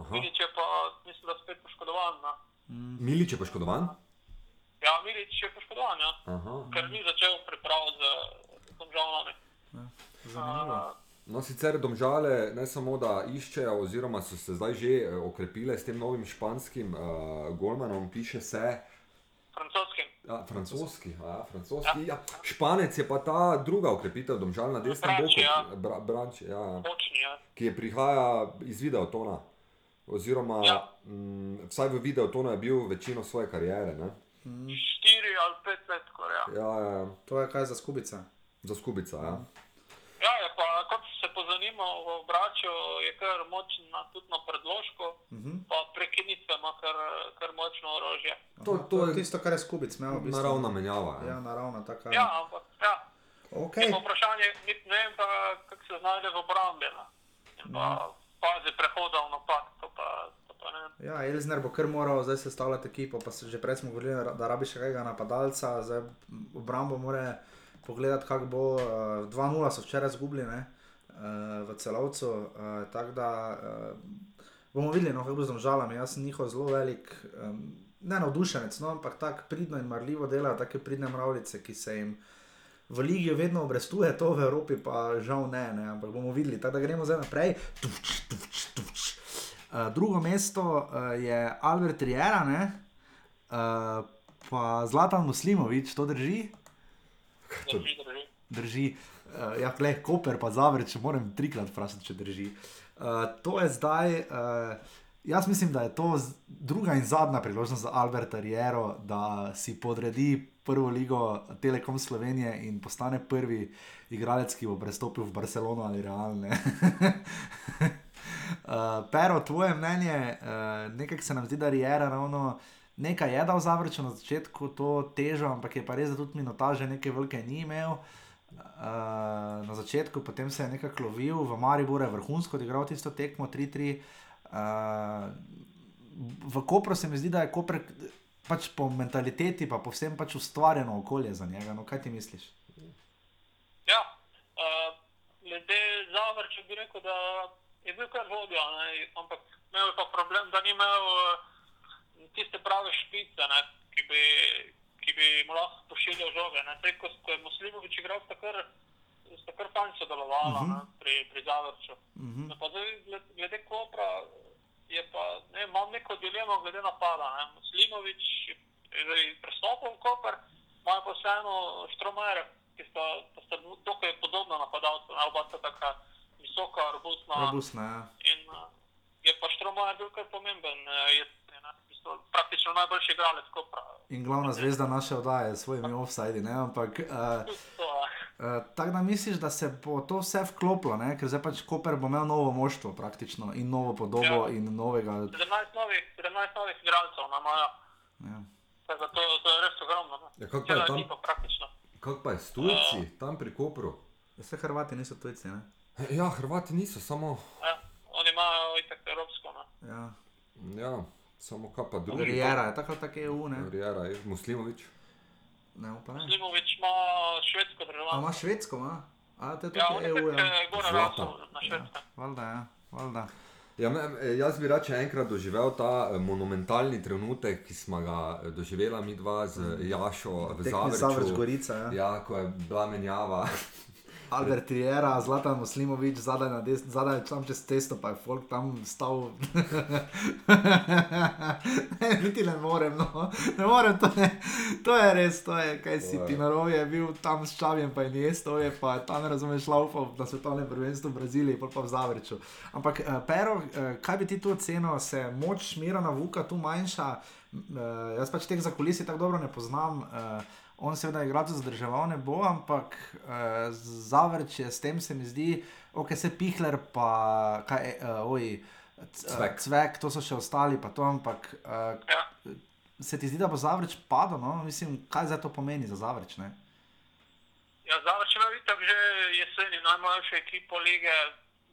aha. Milič je pa, mislim, da spet poškodovan. Ne? Milič je poškodovan? Ja, Milič je poškodovan, ja. Aha. ker ni začel priprav z Domžalami. Zanimivo. No, sicer domžale ne samo da iščejo, oziroma so se zdaj že eh, okrepile s tem novim španskim uh, golmanom, piše se. Francoskim. Ja, francoski, a ja, francoski. Ja. Španec je pa ta druga okrepitev, domžal na desnem Branč, boku, ja. Bra, branč, ja, ja. Močni, ja. ki je prihaja iz videotona. Oziroma, ja. Ja. m, vsaj v videotonu je bil večino svoje kariere. Ne? Štiri ali pet let, skoraj. Ja. Ja, ja, ja, To je kaj za skubica. za skubica. Ja. ja, je pa, kot pozanimal v obraču, je kar močen na, tudi na predložku, uh Mhm. -huh. pa prekinitve ima kar, kar močno orožje. To, Aha, to je tisto, kar je skubic, imel v bistvu. naravna menjava. Ja. Ja, naravna, taka. Ja, ampak ja. Okay. Vprašanje je, ne vem pa, kako se znajde v obrambi. ne. In pa fazi prehoda v napad, to pa, to pa. Ja, Elzner bo kar moral zdaj sestavljati ekipo, pa se že prej smo govorili, da rabi še kakega napadalca, zdaj obrambo mora pogledati, kako bo. Uh, 2-0 so včeraj zgubili ne, uh, v celovcu, uh, tako da uh, bomo videli, no, kako bo z domžalami. Jaz sem njihov zelo velik, um, ne navdušenec, no, ampak tako pridno in marljivo delajo, take pridne mravljice, ki se jim. V Ligi vedno obrestuje, to v Evropi pa žal ne, ne ampak bomo videli. Tako da gremo zdaj naprej. Tufč, tufč, tufč. Uh, drugo mesto uh, je Albert Riera, uh, pa Zlatan Muslimovič, to drži. Drži, drži. Drži. Uh, ja, klej, Koper, pa Zavrč, moram trikrat vprašati, če drži. Uh, to je zdaj, uh, jaz mislim, da je to druga in zadnja priložnost za Alberta Riero, da si podredi prvo ligo Telekom Slovenije in postane prvi igralec, ki bo prestopil v Barcelono ali realne. uh, Pero, tvoje mnenje, uh, nekaj se nam zdi, da Riera ravno. Nekaj je dal zavrčen na začetku, to težo, ampak je pa res, da tudi minutože nekaj velike ni imel. Uh, uh, na začetku, potem se je nekako lovil, v Mariboru je vrhunsko odigral tisto tekmo 3-3. Uh, eh, v Kopru se mi zdi, da je Koper pač po mentaliteti, pa po vsem pač ustvarjeno okolje za njega. No, kaj ti misliš? Ja, uh, glede zavrča bi rekel, da je bil kar vodja, ampak imel pa problem, da ni imel uh, tiste prave špice, ne? ki bi ki bi mu lahko pošiljal žoge. Zdaj, ko, ko je Muslimovič igral, sta kar, sta kar fajn sodelovala uh mhm. -huh. pri, pri Zavrču. Uh mhm. -huh. zdaj, glede Kopra, je pa, ne, imam neko dilemo glede napada. Ne. Muslimovič je prestopil v Koper, imajo pa vseeno Štromere, ki sta, sta dokaj podobna napadalca, oba sta taka visoka, robustna. robustna ja. In uh, je pa Štromer bil kar pomemben. Je, praktično najboljši igralec Kopra. In glavna zvezda naše oddaje s svojimi offsidi. Ampak uh, uh, tako da misliš, da se bo to vse vklopilo, ne? ker zdaj pač Koper bo imel novo moštvo praktično in novo podobo ja. in novega. 17 novih, novih igralcev na moja. Ja. To, to je res ogromno. Ja, kako pa je tam? Kako pa je s tujci, uh, tam pri Kopru? Vse ja, Hrvati niso tujci, ne? Ja, Hrvati niso, samo. Ja, oni imajo itak evropsko. Ne? Ja. ja. Samo kaj pa drugi? Rijera je tako tako EU, ne? Rijera je Muslimovič. Ne, pa ne. Muslimovič ima švedsko državo. Ima švedsko, ima? A, to je ja, tudi EU, ja. Gora Rasu na švedsko. Ja, valjda, ja, valjda. Ja, jaz bi rače enkrat doživel ta eh, monumentalni trenutek, ki smo ga eh, doživeli mi dva z Jašo v Zavrču. Zavrč Gorica, ja. Ja, ko je bila menjava. Albert Riera, Zlatan Muslimovič, zadaj, na des, zadaj tam čez cesto, pa je folk tam stal. ne, niti ne morem, no. ne morem, to, ne. to je res, to je, kaj si ti narovi, je bil tam s čavjem, pa je njes, to je pa tam, razumeš, laufal na svetovnem prvenstvu v Braziliji, pa pa v Zavrču. Ampak, uh, Pero, uh, kaj bi ti tu ocenil, se moč Mirana Vuka tu manjša, uh, jaz pač teh zakulisij tako dobro ne poznam. Uh, on seveda igra za zadrževanje, bo, ampak uh, zavrč je s tem, se mi zdi, ok, se pihler, pa kaj, uh, oj, cvek. cvek, to so še ostali, pa to, ampak uh, ja. se ti zdi, da bo zavrč padel, no? mislim, kaj za to pomeni za zavrč? Ne? Ja, zavrč ima videti, že jeseni najmlajša ekipa lige.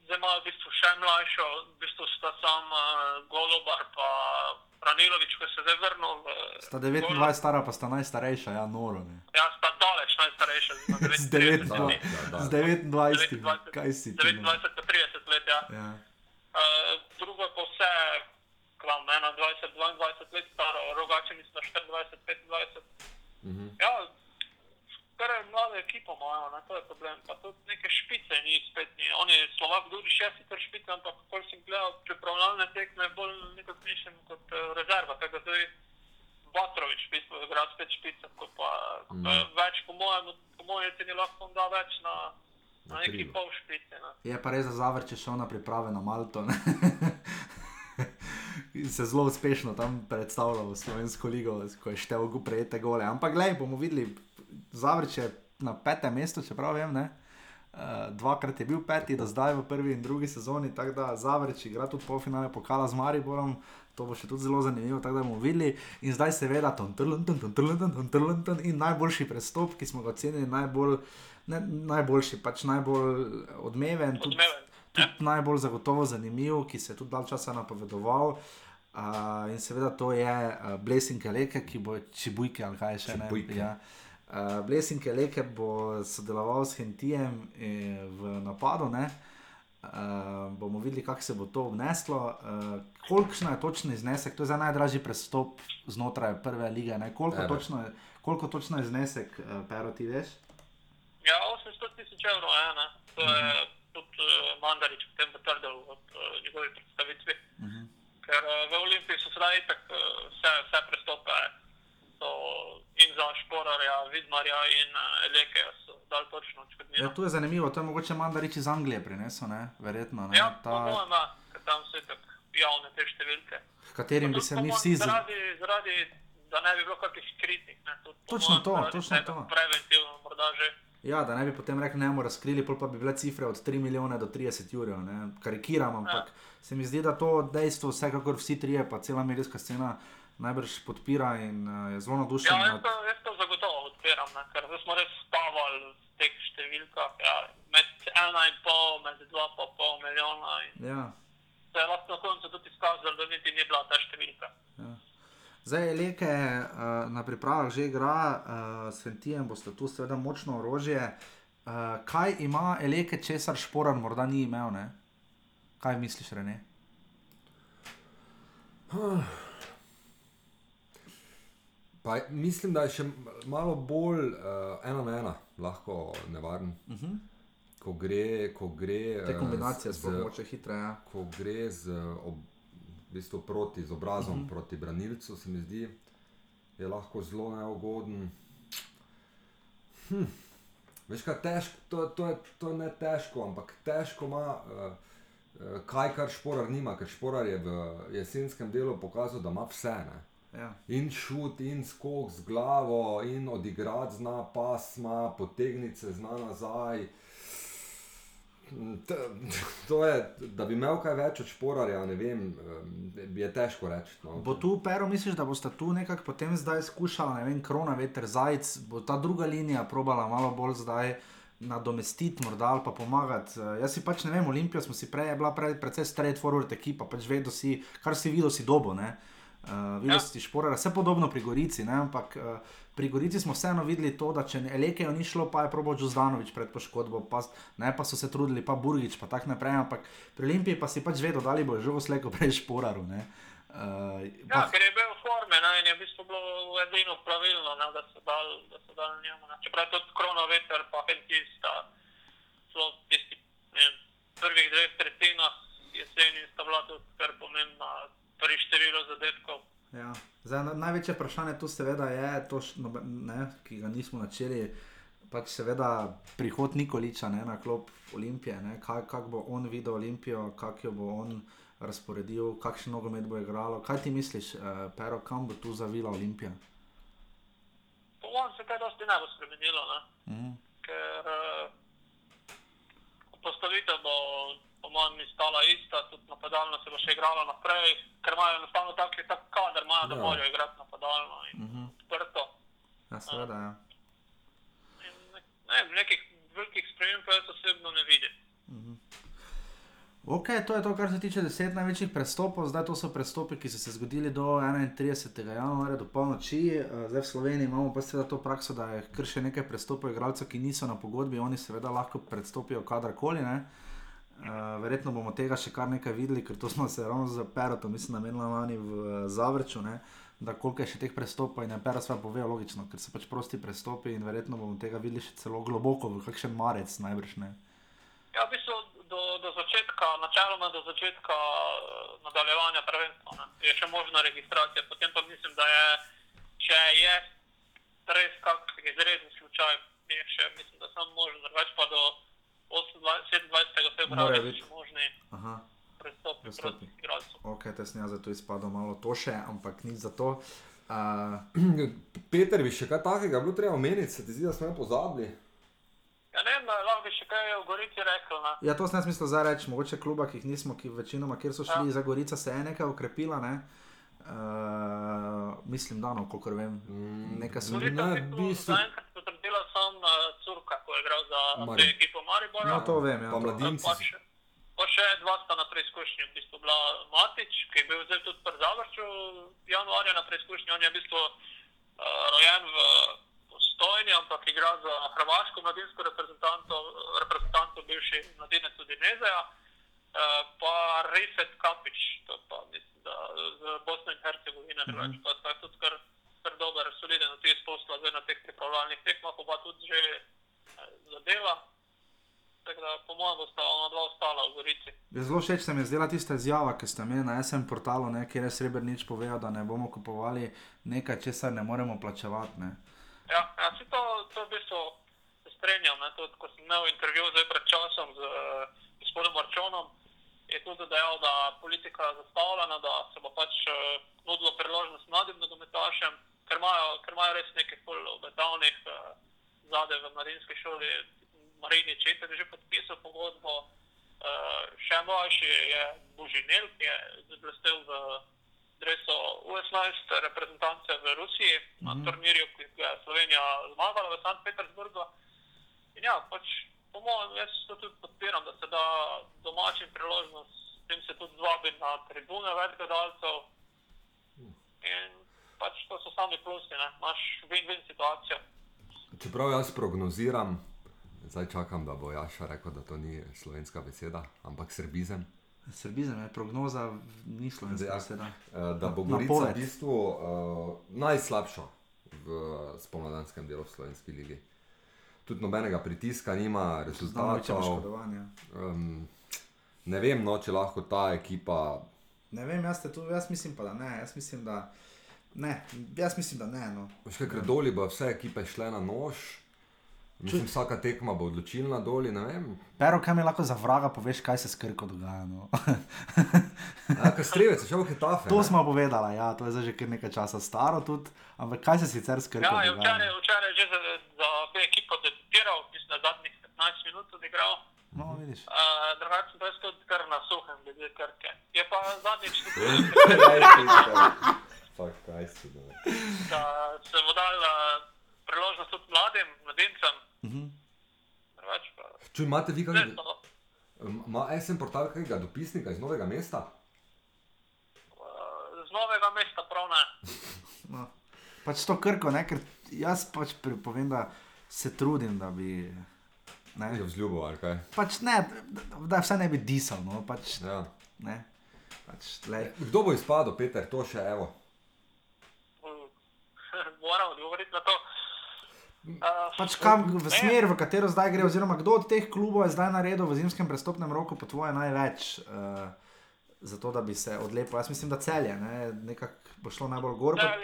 Zdaj imajo v bistvu še mlajšo, v bistvu sta sam uh, Golobar, pa Ranilovič, ko se zdaj vrnil. Sta 29 let stara, pa sta najstarejša, ja, noro. Ne. Ja, sta daleč najstarejša. Z 29, 29, kaj si ti? 29, 30 let, ja. ja. Uh, drugo pa vse, klam, 21, 22 let staro, rogače mislim, 24, 25. Mm -hmm. Ja, kar je mlada ekipa, imajo, ne, to je problem. Pa tudi neke špice ni spet. Ni. On je Slovak, drugi šesti ter špice, ampak ko sem gledal pripravljalne tekme, bolj nekako mišljen kot uh, rezerva. Tako da je Batrovič, v bistvu, igra spet špice, ko pa mm. več, po mojem, po mojem, ti lahko da več na. Na neki pol špice. Ne. Je pa res za zavrče šel na priprave na Malto. Se zelo uspešno tam predstavljal v Slovensko ligo, ko je števil prejete gole. Ampak, gledaj, bomo videli, Zavrč je na petem mestu, če prav vem. Uh, dvakrat je bil peti, da zdaj v prvi in drugi sezoni, tako da Zavrč igra tudi polfinale pokala z Mariborom. To bo še tudi zelo zanimivo, tako da bomo videli. In zdaj seveda, ton trlenten, ton trlenten, ton trlenten in najboljši prestop, ki smo ga ocenili, najbolj, ne, najboljši, pač najbolj odmeven, tudi, tudi najbolj zagotovo zanimiv, ki se je tudi dal časa napovedoval. Uh, in seveda to je uh, Blessing Keleke, ki bo čibujke ali kaj še ne. Ja. Uh, eh, Blessing Keleke bo sodeloval s Hentijem eh, v napadu. Uh, bomo videli, kako se bo to obneslo. Uh, kolikšno je točni znesek, to je za najdražji prestop znotraj prve lige. Koliko točno, je, koliko točno je znesek, uh, pero ti veš? Ja, 800 tisoč evrov, to je uh mhm. -huh. tudi uh, Mandarič potem potrdil v uh, njegovi predstavitvi. Uh mhm. -huh. ker uh, v Olimpiji so sedaj itak uh, vse, vse prestope. So za Šporarja, Vidmarja in uh, točno odškodnino. Ja, tu je zanimivo, to je mogoče Mandarič iz Anglije prinesel, ne? verjetno. Ne? Ja, Ta, mojem, ja, tam so itak javne te številke. katerim bi se mi vsi z... Zaradi, zaradi, da ne bi bilo kakšnih kritik. Ne, tudi Točno to, zaradi točno to. Preventivno morda že. Ja, da ne bi potem rekli, ne bomo razkrili, pa bi bile cifre od 3 milijone do 30 jurjev. ne. Karikiram, ampak se mi zdi, da to dejstvo vsekakor vsi trije, pa cela medijska scena najbrž podpira in uh, je zelo Ja, navdušen. jaz nad- to, jaz to zagotovo odpiram, ne, ker zdaj smo res spavali v teh številkah. Ja, med ena in pol, med dva pa pol milijona. In Ja, se je lahko na koncu tudi izkazalo, da niti ni bila ta številka. ja. Zdaj, Leke uh, na pripravah že igra, uh, s Fentijem boste tu seveda močno orožje. Uh, kaj ima Eleke, česar šporan morda ni imel? Ne? Kaj misliš, Rene? Pa mislim, da je še malo bolj uh, ena na ena lahko nevaren. Uh -huh. Ko gre, ko gre Mhm. Te eh, kombinacije z- so mogoče hitre. Ja. ko gre z, ob, v bistvu proti, z obrazom uh Mhm. -huh. proti branilcu, se mi zdi, je lahko zelo neugoden. Hm. Veš, kaj težko, to, to, je, to je ne težko, ampak težko ima uh, uh, kaj, kar šporar nima, ker šporar je v jesenskem delu pokazal, da ima vse. Ne? Ja. In šut, in skok z glavo, in odigrati zna pasma, potegniti se zna nazaj. To je, da bi imel kaj več od šporarja, ne vem, em, je težko reči. No. Bo tu, Pero, misliš, da boste tu nekako potem zdaj skušala, ne vem, krona, veter, zajec, bo ta druga linija probala malo bolj zdaj nadomestiti, morda ali pa pomagati. Eh, Jaz si pač ne vem, Olimpija smo si prej, bila prej precej straight forward ekipa, pač vedno si, kar si videl, si dobo, ne. Uh, videl Ja. si šporara, vse podobno pri Gorici, ne? ampak uh, pri Gorici smo vseeno videli to, da če Elekejo ni šlo, pa je probo Džuzdanovič pred poškodbo, pa, ne, pa so se trudili, pa Burgič, pa tako naprej, ampak pri Olimpiji pa si pač vedel, da bo že slejko prej šporaru. Ne? Uh, Ja, ker je bil v forme ne, in je v bistvu bilo edino pravilno, ne, da so dal, da so dal njemu. Ne. Čeprav tudi kronoveter, pa hentista, so tisti ne, prvih dveh tretjinah jeseni sta bila tudi kar pomembna pri številu zadetkov. Ja. Zdaj, na, največje vprašanje tu seveda je, to, ne, ki ga nismo načeli. Pač seveda prihod Nikoliča ne, na klop Olimpije, ne, kak, kak bo on videl Olimpijo, kak jo bo on razporedil, kakšen nogomet bo igralo. Kaj ti misliš, eh, Pero, kam bo tu zavila Olimpija? Po mojem se kaj dosti ne bo spremenilo, ne. Mhm. ker uh, postavitev bo mojem istala ista, tudi napadalno se bo še igralo naprej, ker imajo enostavno tak, tak kader, imajo, da Ja. morajo igrati napadalno in Mhm. odprto. Ja, seveda, ja. In ne, nekih velikih sprememb pa jaz osebno ne vidim. Ok, to je to, kar se tiče deset največjih prestopov. Zdaj to so prestopi, ki so se zgodili do 31. januarja, do polnoči. Eh, Zdaj v Sloveniji imamo pa seveda to prakso, da je kar še nekaj prestopov igralcev, ki niso na pogodbi, oni seveda lahko predstopijo kadarkoli. Ne? Uh, verjetno bomo tega še kar nekaj videli, ker to smo se ravno z Perotom, mislim, namenili lani v eh, Zavrču, ne? da koliko je še teh prestopov in je Pero sva povedal logično, ker so pač prosti prestopi in verjetno bomo tega videli še celo globoko v kakšen marec najbrž ne. Ja, v bistvu do, do začetka, načeloma do začetka eh, nadaljevanja prvenstva ne, je še možna registracija. Potem pa mislim, da je, če je res kakšen izreden slučaj, je še, mislim, da sem možen, drugače pa do 28, 27. februarja so možni prestopi prostih igralcev. Ok, tesno je zato izpadlo malo to še, ampak nič za to. Uh, Peter, bi še kaj takega bilo treba omeniti, se ti zdi, da smo jo pozabili? Ja, ne vem, lahko bi še kaj v Gorici rekel. Ne. ja, to sem jaz mislil zdaj reči, mogoče kluba, ki jih nismo, ki večinoma, kjer so šli, ja. za Gorica se je nekaj ukrepila, ne? Uh, mislim, da no, kolikor vem. Mm, Nekaj so Gorica Ne, je v tu bistvu- zaenkrat potrdila sam uh, Curka, ko je igral za Mari- te ekipo Maribora. No, to vem, ja. Pa mladinci. Pa še, pa še dva sta na preizkušnji, v bistvu bila Matič, ki je bil zdaj tudi pri Zavrču januarja na preizkušnji. On je v bistvu uh, rojen v Postojni, ampak igra za hrvaško mladinsko reprezentanto, reprezentanto bivši mladinec tudi Nezeja. Uh, pa Rifet Kapič, to pa mislim, da z Bosne in Hercegovine, mm -hmm. pa sta tudi kar, kar dober, soliden vtis posla zdaj na teh pripravljalnih tekmah, oba tudi že eh, zadela. Tako da, po mojem, bosta ona dva ostala v Gorici. Je zelo všeč se mi je zdela tista izjava, ki ste imeli na SM portalu, ne, kjer je Srebrnič povedal, da ne bomo kupovali nekaj, česar ne moremo plačevati. Ne. Ja, ja si to, to v bistvu se strenjam. Ne, tudi, ko sem imel intervju zdaj pred časom z uh, gospodom Marčonom, je tudi dejal, da politika je zastavljena, da se bo pač uh, nudilo priložnost mladim nogometašem, ker imajo, ker imajo res nekaj obetavnih uh, zadej v mladinski šoli. Marini Četek že podpisal pogodbo, uh, še mlajši je Božinel, ki je zablestel v dresu US-11 reprezentance v Rusiji mm -hmm. na turnirju, ki ga je Slovenija zmagala v St. Petersburgu. In ja, pač po mojem, jaz to tudi podpiram, da se da domačim priložnost, s tem se tudi zvabi na tribune več gledalcev. In pač to so sami plusi, imaš win-win situacijo. Čeprav jaz prognoziram, zdaj čakam, da bo Jaša rekel, da to ni slovenska beseda, ampak srbizem. Srbizem je prognoza, ni slovenska Ja, beseda. eh, Da bo Gorica v Napoved. bistvu uh, najslabša v spomladanskem delu v slovenski ligi. Tudi nobenega pritiska nima, rezultatov. poškodovanja. Um, ne vem, no, če lahko ta ekipa. Ne vem, jaz, tu, jaz mislim pa, da ne. Jaz mislim, da ne. Jaz mislim, da ne. No. Veš kaj, ker doli bo vse ekipe šle na nož. Mislim, vsaka tekma bo odločilna doli, ne vem. Pero, kaj mi lahko za vraga poveš, kaj se s krko dogaja. No? Ja, kaj strevec, še v Hetafe. to ne? smo povedali, ja, to je zdaj že kar nekaj časa staro tudi. Ampak kaj se sicer s krko Ja, je dogaja? včeraj, včeraj je že za, za obe ekipo debitiral, mislim, da zadnjih 15 minut odigral. No, vidiš. Uh, drugače sem jaz tudi kar na suhem, glede krke. Je pa zadnjič tudi, Kaj si to? da se bo dal uh, priložnost tudi mladim, mladincem. Mhm. Drugače pa, Čuj, imate vi kakšen, no, ima SM portal kakega dopisnika iz Novega mesta? uh, z novega mesta prav ne. No. Pač to krko, ne, ker jaz pač povem, da se trudim, da bi. Ne, Je vzljubo ali kaj? pač ne, da, da vse ne bi disal. No, pač, Ja. ne, pač, lej. Kdo bo izpadel, Peter, to še evo? Uh, Moram odgovoriti na to. Uh, Pač kam v smer, v katero zdaj gre, oziroma kdo od teh klubov je zdaj naredil v zimskem prestopnem roku, po tvoje največ, uh, zato da bi se odlepil. Jaz mislim, da celje, ne, nekako bo šlo najbolj gor. Pa,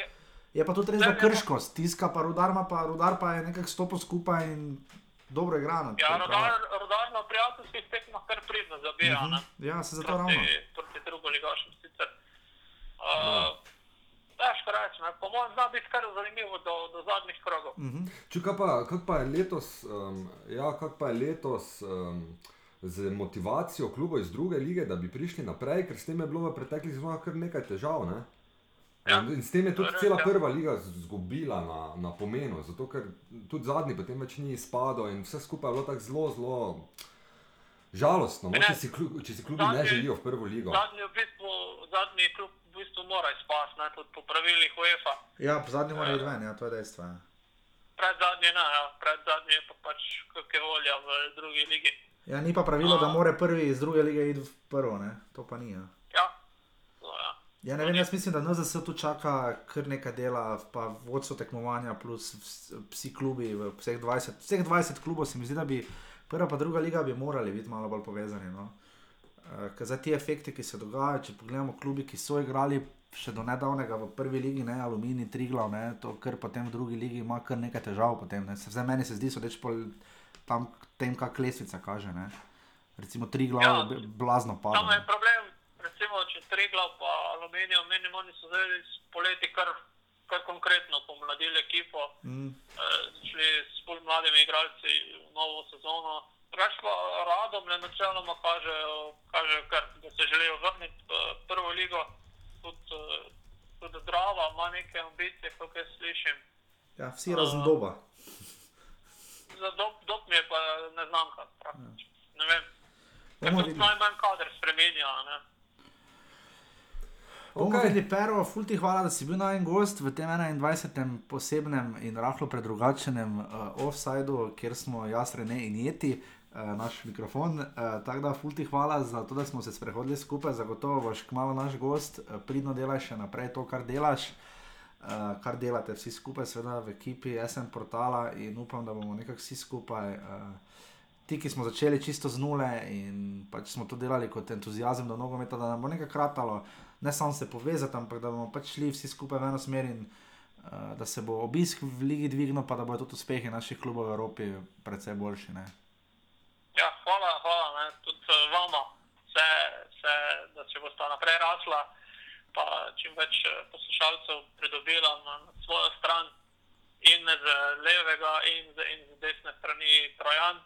je pa tudi res, da krško, stiska pa rudar, pa rudar pa je nekako stopil skupaj in dobro igra. na Ja, pravu. rodar na prijateljskih tekmah kar pridno zabija. Mhm. ne. Ja, se zato proti, ravno. proti drugoligašem sicer. Uh, Težko reči, ne. po mojem zna biti kar zanimivo do, do zadnjih krogov. Mhm. Če kaj pa, kak pa je letos, um, ja, kak pa je letos um, z motivacijo klubov iz druge lige, da bi prišli naprej, ker s tem je bilo v preteklih sezonah kar nekaj težav. Ne? Ja, In s tem je tudi res, cela ja. prva liga izgubila na, na pomenu, zato ker tudi zadnji potem več ni izpadel in vse skupaj je bilo tako zelo, zelo žalostno, no, Ne, če, si klub, če si klubi ne zadnji- želijo v prvo ligo. Zadnji, v bistvu, zadnji klub bistvu mora izpasti, ne, tudi po pravilih UEFA. Ja, zadnji mora iti ven, ja, to je dejstvo. Ja. Pred zadnji ne, ja. pred zadnji pa pač kak je volja v drugi ligi. ja, ni pa pravilo, da mora prvi iz druge lige iti v prvo, ne? to pa ni. Ja. Ja, to, ja. Ja, ne vem, jaz mislim, da NZS tu čaka kar nekaj dela, pa vodstvo tekmovanja, plus vs- vsi klubi, vseh 20, vseh 20 klubov, se mi zdi, da bi prva in druga liga bi morali biti malo bolj povezani. No? Uh, ker za ti efekti, ki se dogajajo, če pogledamo klubi, ki so igrali še do nedavnega v prvi ligi, ne Alumini, Triglav, ne, to kar potem v drugi ligi ima kar nekaj težav. Potem, ne. Se- Vsaj meni se zdi, sodeč po tam tem, kak lesvica kaže. Ne. Recimo Triglav, Ja. ja. blazno pada. Samo je ne. problem, recimo, če Triglav pa Aluminijo, menim, oni so zdaj poleti kar, kar konkretno pomladili ekipo. Mm. eh, šli s bolj mladimi igralci v novo sezono. Drugač pa radom načeloma kažejo, kažejo kar, da se želijo vrniti v prvo ligo. Tudi, eh, tudi Drava ima neke ambicije, kot jaz slišim. Ja, vsi razen doba. Za dob, dob mi je pa neznanka. praktično. Ne vem. Najmanj kader spremenja. Ne? Bomo Okej. videli, Pero, ful ti hvala, da si bil najen gost v tem 21. posebnem in rahlo predrugačenem uh, offsajdu, kjer smo jaz, Rene in Jeti, naš mikrofon. Uh, Tako da, ful ti hvala za to, da smo se sprehodili skupaj, zagotovo boš kmalo naš gost, uh, pridno delaš še naprej to, kar delaš. Uh, kar delate vsi skupaj, seveda v ekipi SM portala, in upam, da bomo nekako vsi skupaj uh, ti, ki smo začeli čisto z nule in pač smo to delali kot entuzijazem do nogometa, da nam bo nekaj kratalo, ne samo se povezati, ampak da bomo pač šli vsi skupaj v eno smer in uh, da se bo obisk v Ligi dvignil, pa da bodo tudi uspehi naših klubov v Evropi precej boljši. Ja, hvala, hvala ne, tudi uh, vama, vse, vse, da če boste naprej rasla, pa čim več uh, poslušalcev pridobila na, na svojo stran in z levega in z, in z desne strani Trojan.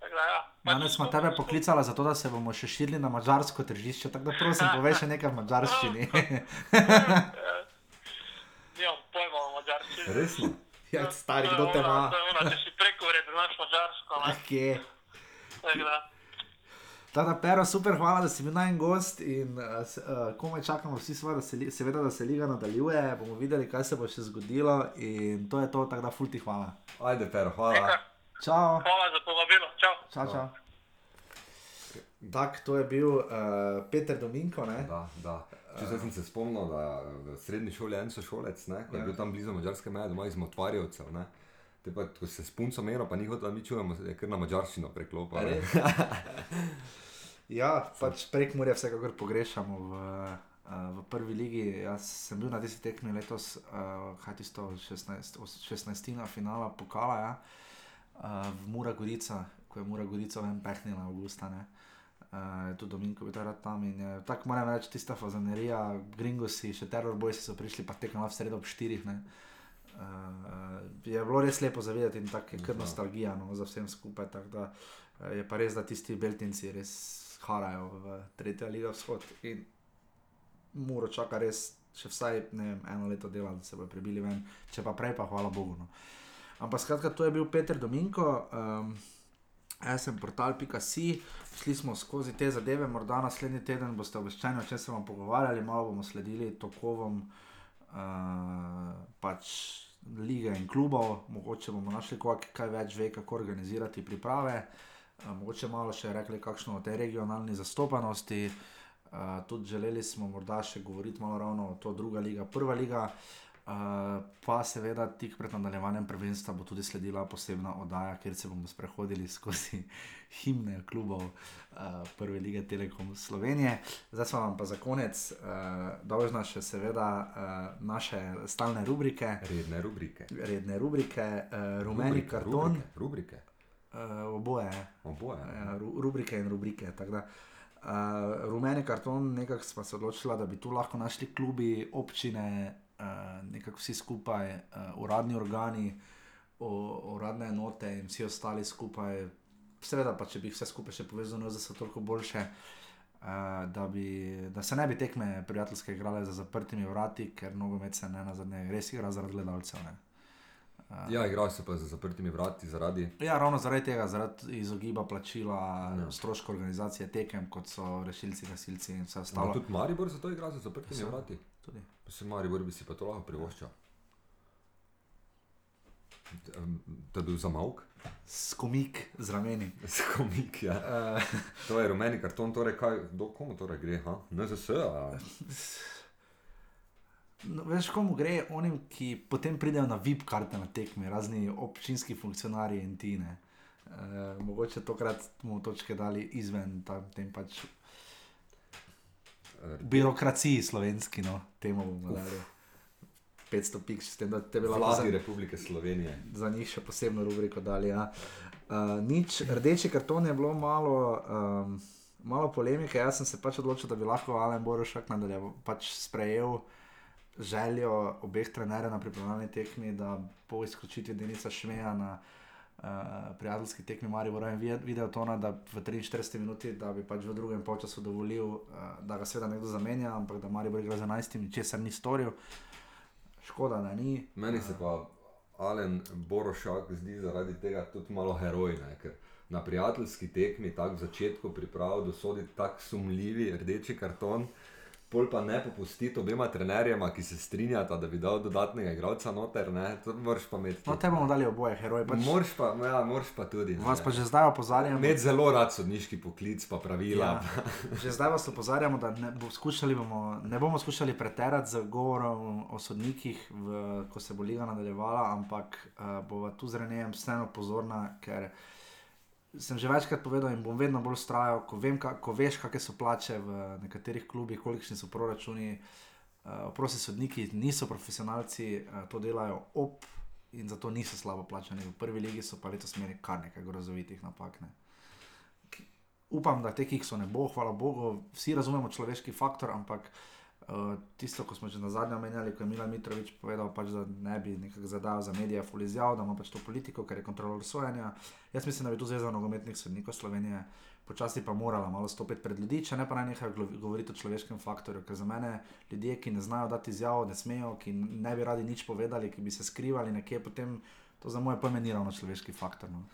Da, ja, Danes smo tebe poklicali zato, da se bomo še širili na mačarsko tržišče, tako da prosim, povej še nekaj v mačarščini. Eh, Nimam pojma o mačarščini. Resno. ja, stari, kdo te ima? ona, Če si preko ure, znaš mačarsko. ne. Okay. Tada, Pero, super, hvala, da si bil naj gost in uh, uh, komaj čakamo vsi, svoje, da se, li- seveda, da se liga nadaljuje. Bomo videli, kaj se bo še zgodilo in to je to, tako da fulti hvala. Ajde, pero, hvala. nekaj. Čau, Hvala za povabilo. Čau. čau, čau. Tak, to je bil uh, Peter Dominko, ne? Da, da. Če sem se spomnil, da v srednji šoli en sošolec, ne, ko je Ja. bil tam blizu mačarske meje, doma iz Motvarjevcev. Ne. Te Pa, ko se s punco mero, pa ni hotel, da mi čujemo, je kar na mačarščino preklopil. ja, pač prek Murja vsekakor pogrešamo v, uh, v prvi ligi. Jaz sem bil na tisti tekmi letos, uh, kaj tisto 16, os- 16. finala pokala, ja, uh, v Mura Gorica, ko je Mura Gorica ven pehnila avgusta. Ne. Uh, tudi Dominko bi takrat tam in je, tako moram reči, tista fazanerija, Gringosi, še Terror Boys so prišli, pa tekmo v sredo ob štirih. Ne. Uh, je bilo res lepo zavedati in tako je kar Ja. nostalgija no, za vsem skupaj. Da, uh, je pa res, da tisti Beltinci res harajo v tretjo ligo vzhod in mora čaka res še vsaj vem, eno leto dela, da se bodo prebili ven, če pa prej, pa hvala Bogu. No. Ampak skratka, to je bil Peter Dominko. Um, Jaz sem portal.si, šli smo skozi te zadeve, morda naslednji teden boste obveščeni, o čem se bomo pogovarjali, malo bomo sledili tokovom uh, pač lige in klubov, mogoče bomo našli koga, ki kaj več ve, kako organizirati priprave, uh, mogoče malo še rekli kakšno o tej regionalni zastopanosti. Uh, tudi želeli smo morda še govoriti malo ravno o to druga liga, prva liga. Uh, pa seveda tik pred nadaljevanjem prvenstva bo tudi sledila posebna oddaja, kjer se bomo sprehodili skozi himne klubov uh, Prve lige Telekom Slovenije. Zdaj smo vam pa za konec uh, dolžna še seveda uh, naše stalne rubrike, Redne rubrike. redne rubrike, uh, rumeni Rubrike, karton, Rubrike, rubrike. uh, oboje. oboje. Ja, ru- rubrike in rubrike. tako Da, uh, rumeni karton, nekako smo se odločili, da bi tu lahko našli klubi, občine, uh, nekako vsi skupaj, uh, uradni organi, o, uradne enote in vsi ostali skupaj. Seveda, pa če bi vse skupaj še povezali, da so toliko boljše. Uh, da, bi, da se ne bi tekme prijateljske igrale za zaprtimi vrati, ker nogomet se ne na zadnje res igra zaradi gledalcev. Ne. Ja, igral se pa za zaprtimi vrati zaradi. Ja, ravno zaradi tega, zaradi izogiba plačila, Ja. ja. stroškov organizacije tekem, kot so rešilci, gasilci in vse Stalo. ostalo. Tudi Maribor za to igra za zaprtimi Ja. vrati. Tudi. Se Maribor bi si pa to lahko privoščil. To je bil zamavk, Skomik z rameni. skomik. Ja. Uh, To je rumeni karton, torej kaj, do komu torej gre? Ha? NZS, a? no, veš, komu gre, onim, ki potem pridejo na VIP karte na tekme, razni občinski funkcionarji in tine. Uh, mogoče tokrat bomo točke dali izven tam, tem pač Eh, birokraciji slovenski, no, temu bomo dali. 500 pik, s tem, da te bi lahko Vladi za- Republike Slovenije. za njih še posebno rubriko dali. Ja. Uh, nič, rdeči karton je bilo malo, um, malo polemike. Jaz sem se pač odločil, da bi lahko Alen Borošak nadaljeval, pač sprejel željo obeh trenerjev na pripravljalni tekmi, da po izključitvi Denica Šmeja na uh, prijateljski tekmi Maribora in vide- videl to, da v 43 minuti, da bi pač v drugem polčasu dovolil, uh, da ga seveda nekdo zamenja, ampak da Maribor igra z 11, česar ni storil. Škoda, da ni. Meni se pa Alen Borošak zdi zaradi tega tudi malo heroj, ne? ker na prijateljski tekmi, tako v začetku priprav, dosodi tako sumljivi rdeči karton. Pol pa ne popustiti obema trenerjema, ki se strinjata, da bi dal dodatnega igralca noter, ne, to moraš pa imeti. No, te bomo dali oboje, heroje. Pač Moraš pa, ja, moraš pa tudi. ne. vas pa že zdaj opozarjamo. Imeti zelo rad sodniški poklic, pa pravila. Ja, že zdaj vas opozarjamo, da ne, bo, bomo, ne bomo skušali preterati z govorom o sodnikih, v, ko se bo liga nadaljevala, ampak uh, bova tu z Renejem vseeno pozorna, ker sem že večkrat povedal in bom vedno bolj strajal, ko, vem, ka, ko veš, kakšne so plače v nekaterih klubih, kolikšni so proračuni. Uh, prosti sodniki niso profesionalci, uh, to delajo ob in zato niso slabo plačani. V prvi legi so pa letos imeli kar nekaj grozovitih napak. Ne. Upam, da teh kiksov ne bo, hvala Bogu, vsi razumemo človeški faktor, ampak uh, tisto, ko smo že na zadnje omenjali, ko je Milan Mitrovič povedal, pač, da ne bi nekako zadal za medije, fulizjal, da ima pač to politiko, ker je kontrolor sojenja. Jaz mislim, da bi tu Zveza nogometnih sodnikov Slovenije počasi pa morala malo stopiti pred ljudi, če ne pa naj nekaj glo- govoriti o človeškem faktorju, ker za mene ljudje, ki ne znajo dati izjavo, ne smejo, ki ne bi radi nič povedali, ki bi se skrivali nekje, potem to za moje pojme ni ravno človeški faktor. No.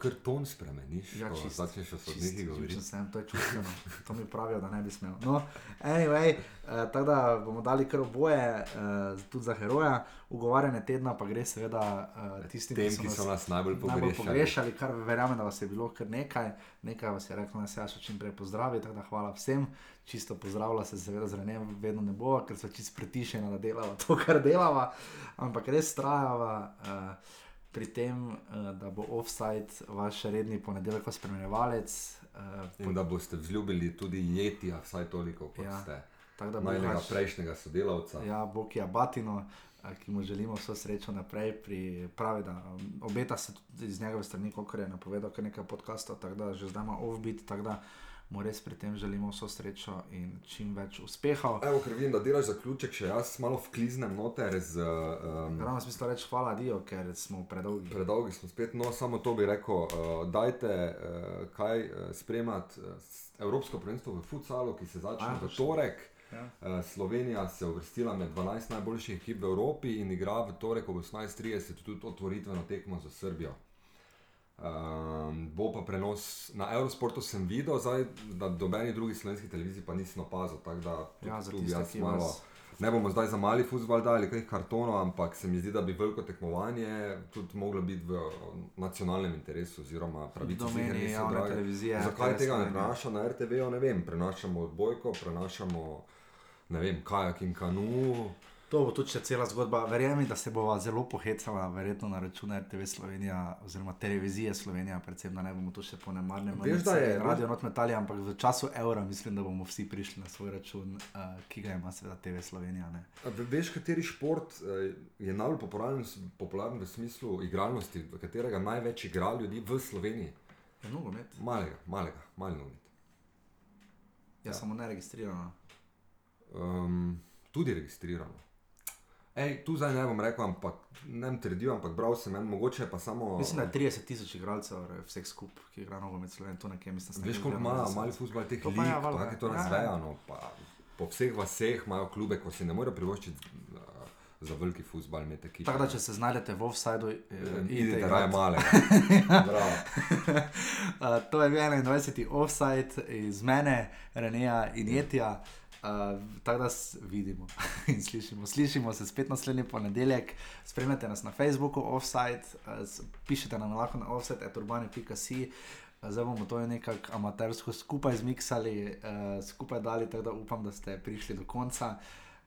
Ker ton spremeniš, Ja, čist, začneš o čist, sodnikih govoriti. Sem, to je čustveno, to mi pravijo, da ne bi smel. No, anyway, uh, tako da bomo dali kar oboje, uh, tudi za heroja. Ugovarjanje tedna pa gre seveda uh, tistim, Tem, ki so nas najbolj najbolj pogrešali. pogrešali, kar verjamem, da vas je bilo kar nekaj. Nekaj vas je reklo, da se jaz čim prej pozdravi, tako da hvala vsem. Čisto pozdravlja se, seveda z Renem vedno ne bo, ker so čisto pretišeni, da delava to, kar delava, ampak res trajava. Uh, Pri tem, uh, da bo offside vaš redni ponedeljek spremljevalec, uh, In da boste vzljubili tudi jetija, vsaj toliko kot Ja, ste. tako da bo vaš- prejšnjega sodelavca. Ja, Boki Abatino, eh, ki mu želimo vso srečo naprej, pri, pravi, da obeta se tudi iz njegove strani, kot je napovedal, kar nekaj podcastov, tako da že zdaj ima offbeat, tako da mu res pri tem želimo vso srečo in čim več uspehov. Evo, ker vidim, da delaš zaključek, še jaz malo vkliznem noter z. Um, Ravno smisel reči hvala Dio, ker smo predolgi. Predolgi smo spet, no samo to bi rekel. Uh, dajte uh, kaj uh, spremljati uh, Evropsko prvenstvo v futsalu, ki se začne v torek. Ja. Uh, Slovenija se je uvrstila med 12 najboljših ekip v Evropi in igra v torek ob 18:30 tudi otvoritveno tekmo za Srbijo. Um, bo pa prenos na Eurosportu, sem videl, zdaj, da dobeni drugi slovenski televiziji pa nisem opazil. tako Da tudi Ja, tu bi jaz malo, vas- ne bomo zdaj za mali futbol dali kaj kartonov, ampak se mi zdi, da bi veliko tekmovanje tudi moglo biti v nacionalnem interesu, oziroma javne drage. televizije, Zakaj tega ne prenaša na RTV, ne vem. Prenašamo odbojko, prenašamo ne vem, kajak in kanu. To bo tudi cela zgodba. Verjemi, da se bova zelo pohecala, verjetno na račun RTV Slovenija oziroma televizije Slovenija, predvsem da ne bomo tu še po nemarnem Veš, da je- radio not metali, ampak v času evra mislim, da bomo vsi prišli na svoj račun, uh, ki ga ima seveda TV Slovenija. Ne. A ve- Veš, kateri šport eh, je najbolj popularen, popularen v smislu igralnosti, v katerega največ igra ljudi v Sloveniji? Je nogomet, Malega, malega, mali nogomet. jaz ja. samo ne registrirano. Um, tudi registrirano. Ej, tu zdaj ne bom rekel, ampak ne bom trdil, ampak bral sem en, mogoče pa samo. Mislim, da je 30 tisoč igralcev re, vseh skupaj, ki igra nogomet Slovenije, to nekje mislim. Veš, koliko ima mali futbol teh pa ja, pa je to ja, ja. razvejano. Pa po vseh vaseh imajo klube, ko si ne morejo privoščiti uh, za veliki ekipe. Tako da, če se znajdete v offsideu, eh, Idite raje male. Uh, to je bil 21. offside iz mene, Reneja in Jetija. Uh, tako da vidimo in slišimo. Slišimo se spet naslednji ponedeljek. Spremljate nas na Facebooku, offside, uh, s- pišete nam lahko na offside.urbane.si. Uh, Zdaj bomo to nekako amatersko skupaj zmiksali, uh, skupaj dali, tako da upam, da ste prišli do konca.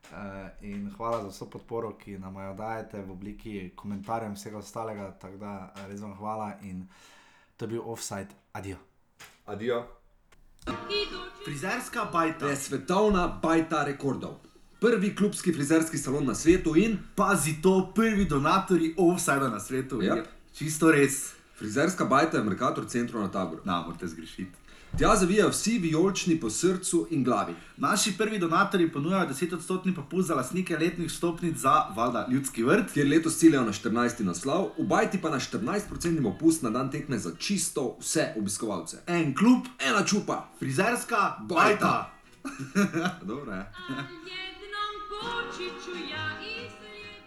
Uh, hvala za vso podporo, ki nam jo dajete v obliki komentarjev in vsega ostalega. Tako da res vam hvala in to je bil offside. Adijo. Adijo. Frizerska bajta. je svetovna bajta rekordov. Prvi klubski frizerski salon na svetu in Pazi to, prvi donatorji offside na svetu. Yep. Je Čisto res. frizerska bajta je v Merkator centru na taboru. Na, morate zgrešiti. Tja zavijajo vsi vijolični po srcu in glavi. Naši prvi donatorji ponujajo 10-odstotni popust za lastnike letnih stopnic za valjda ljudski vrt. Kjer letos ciljajo na 14. naslov, v bajti pa na 14% popust na dan tekme za čisto vse obiskovalce. En klub, Ena čupa, frizerska Bajta. bajta. Dobro je. ja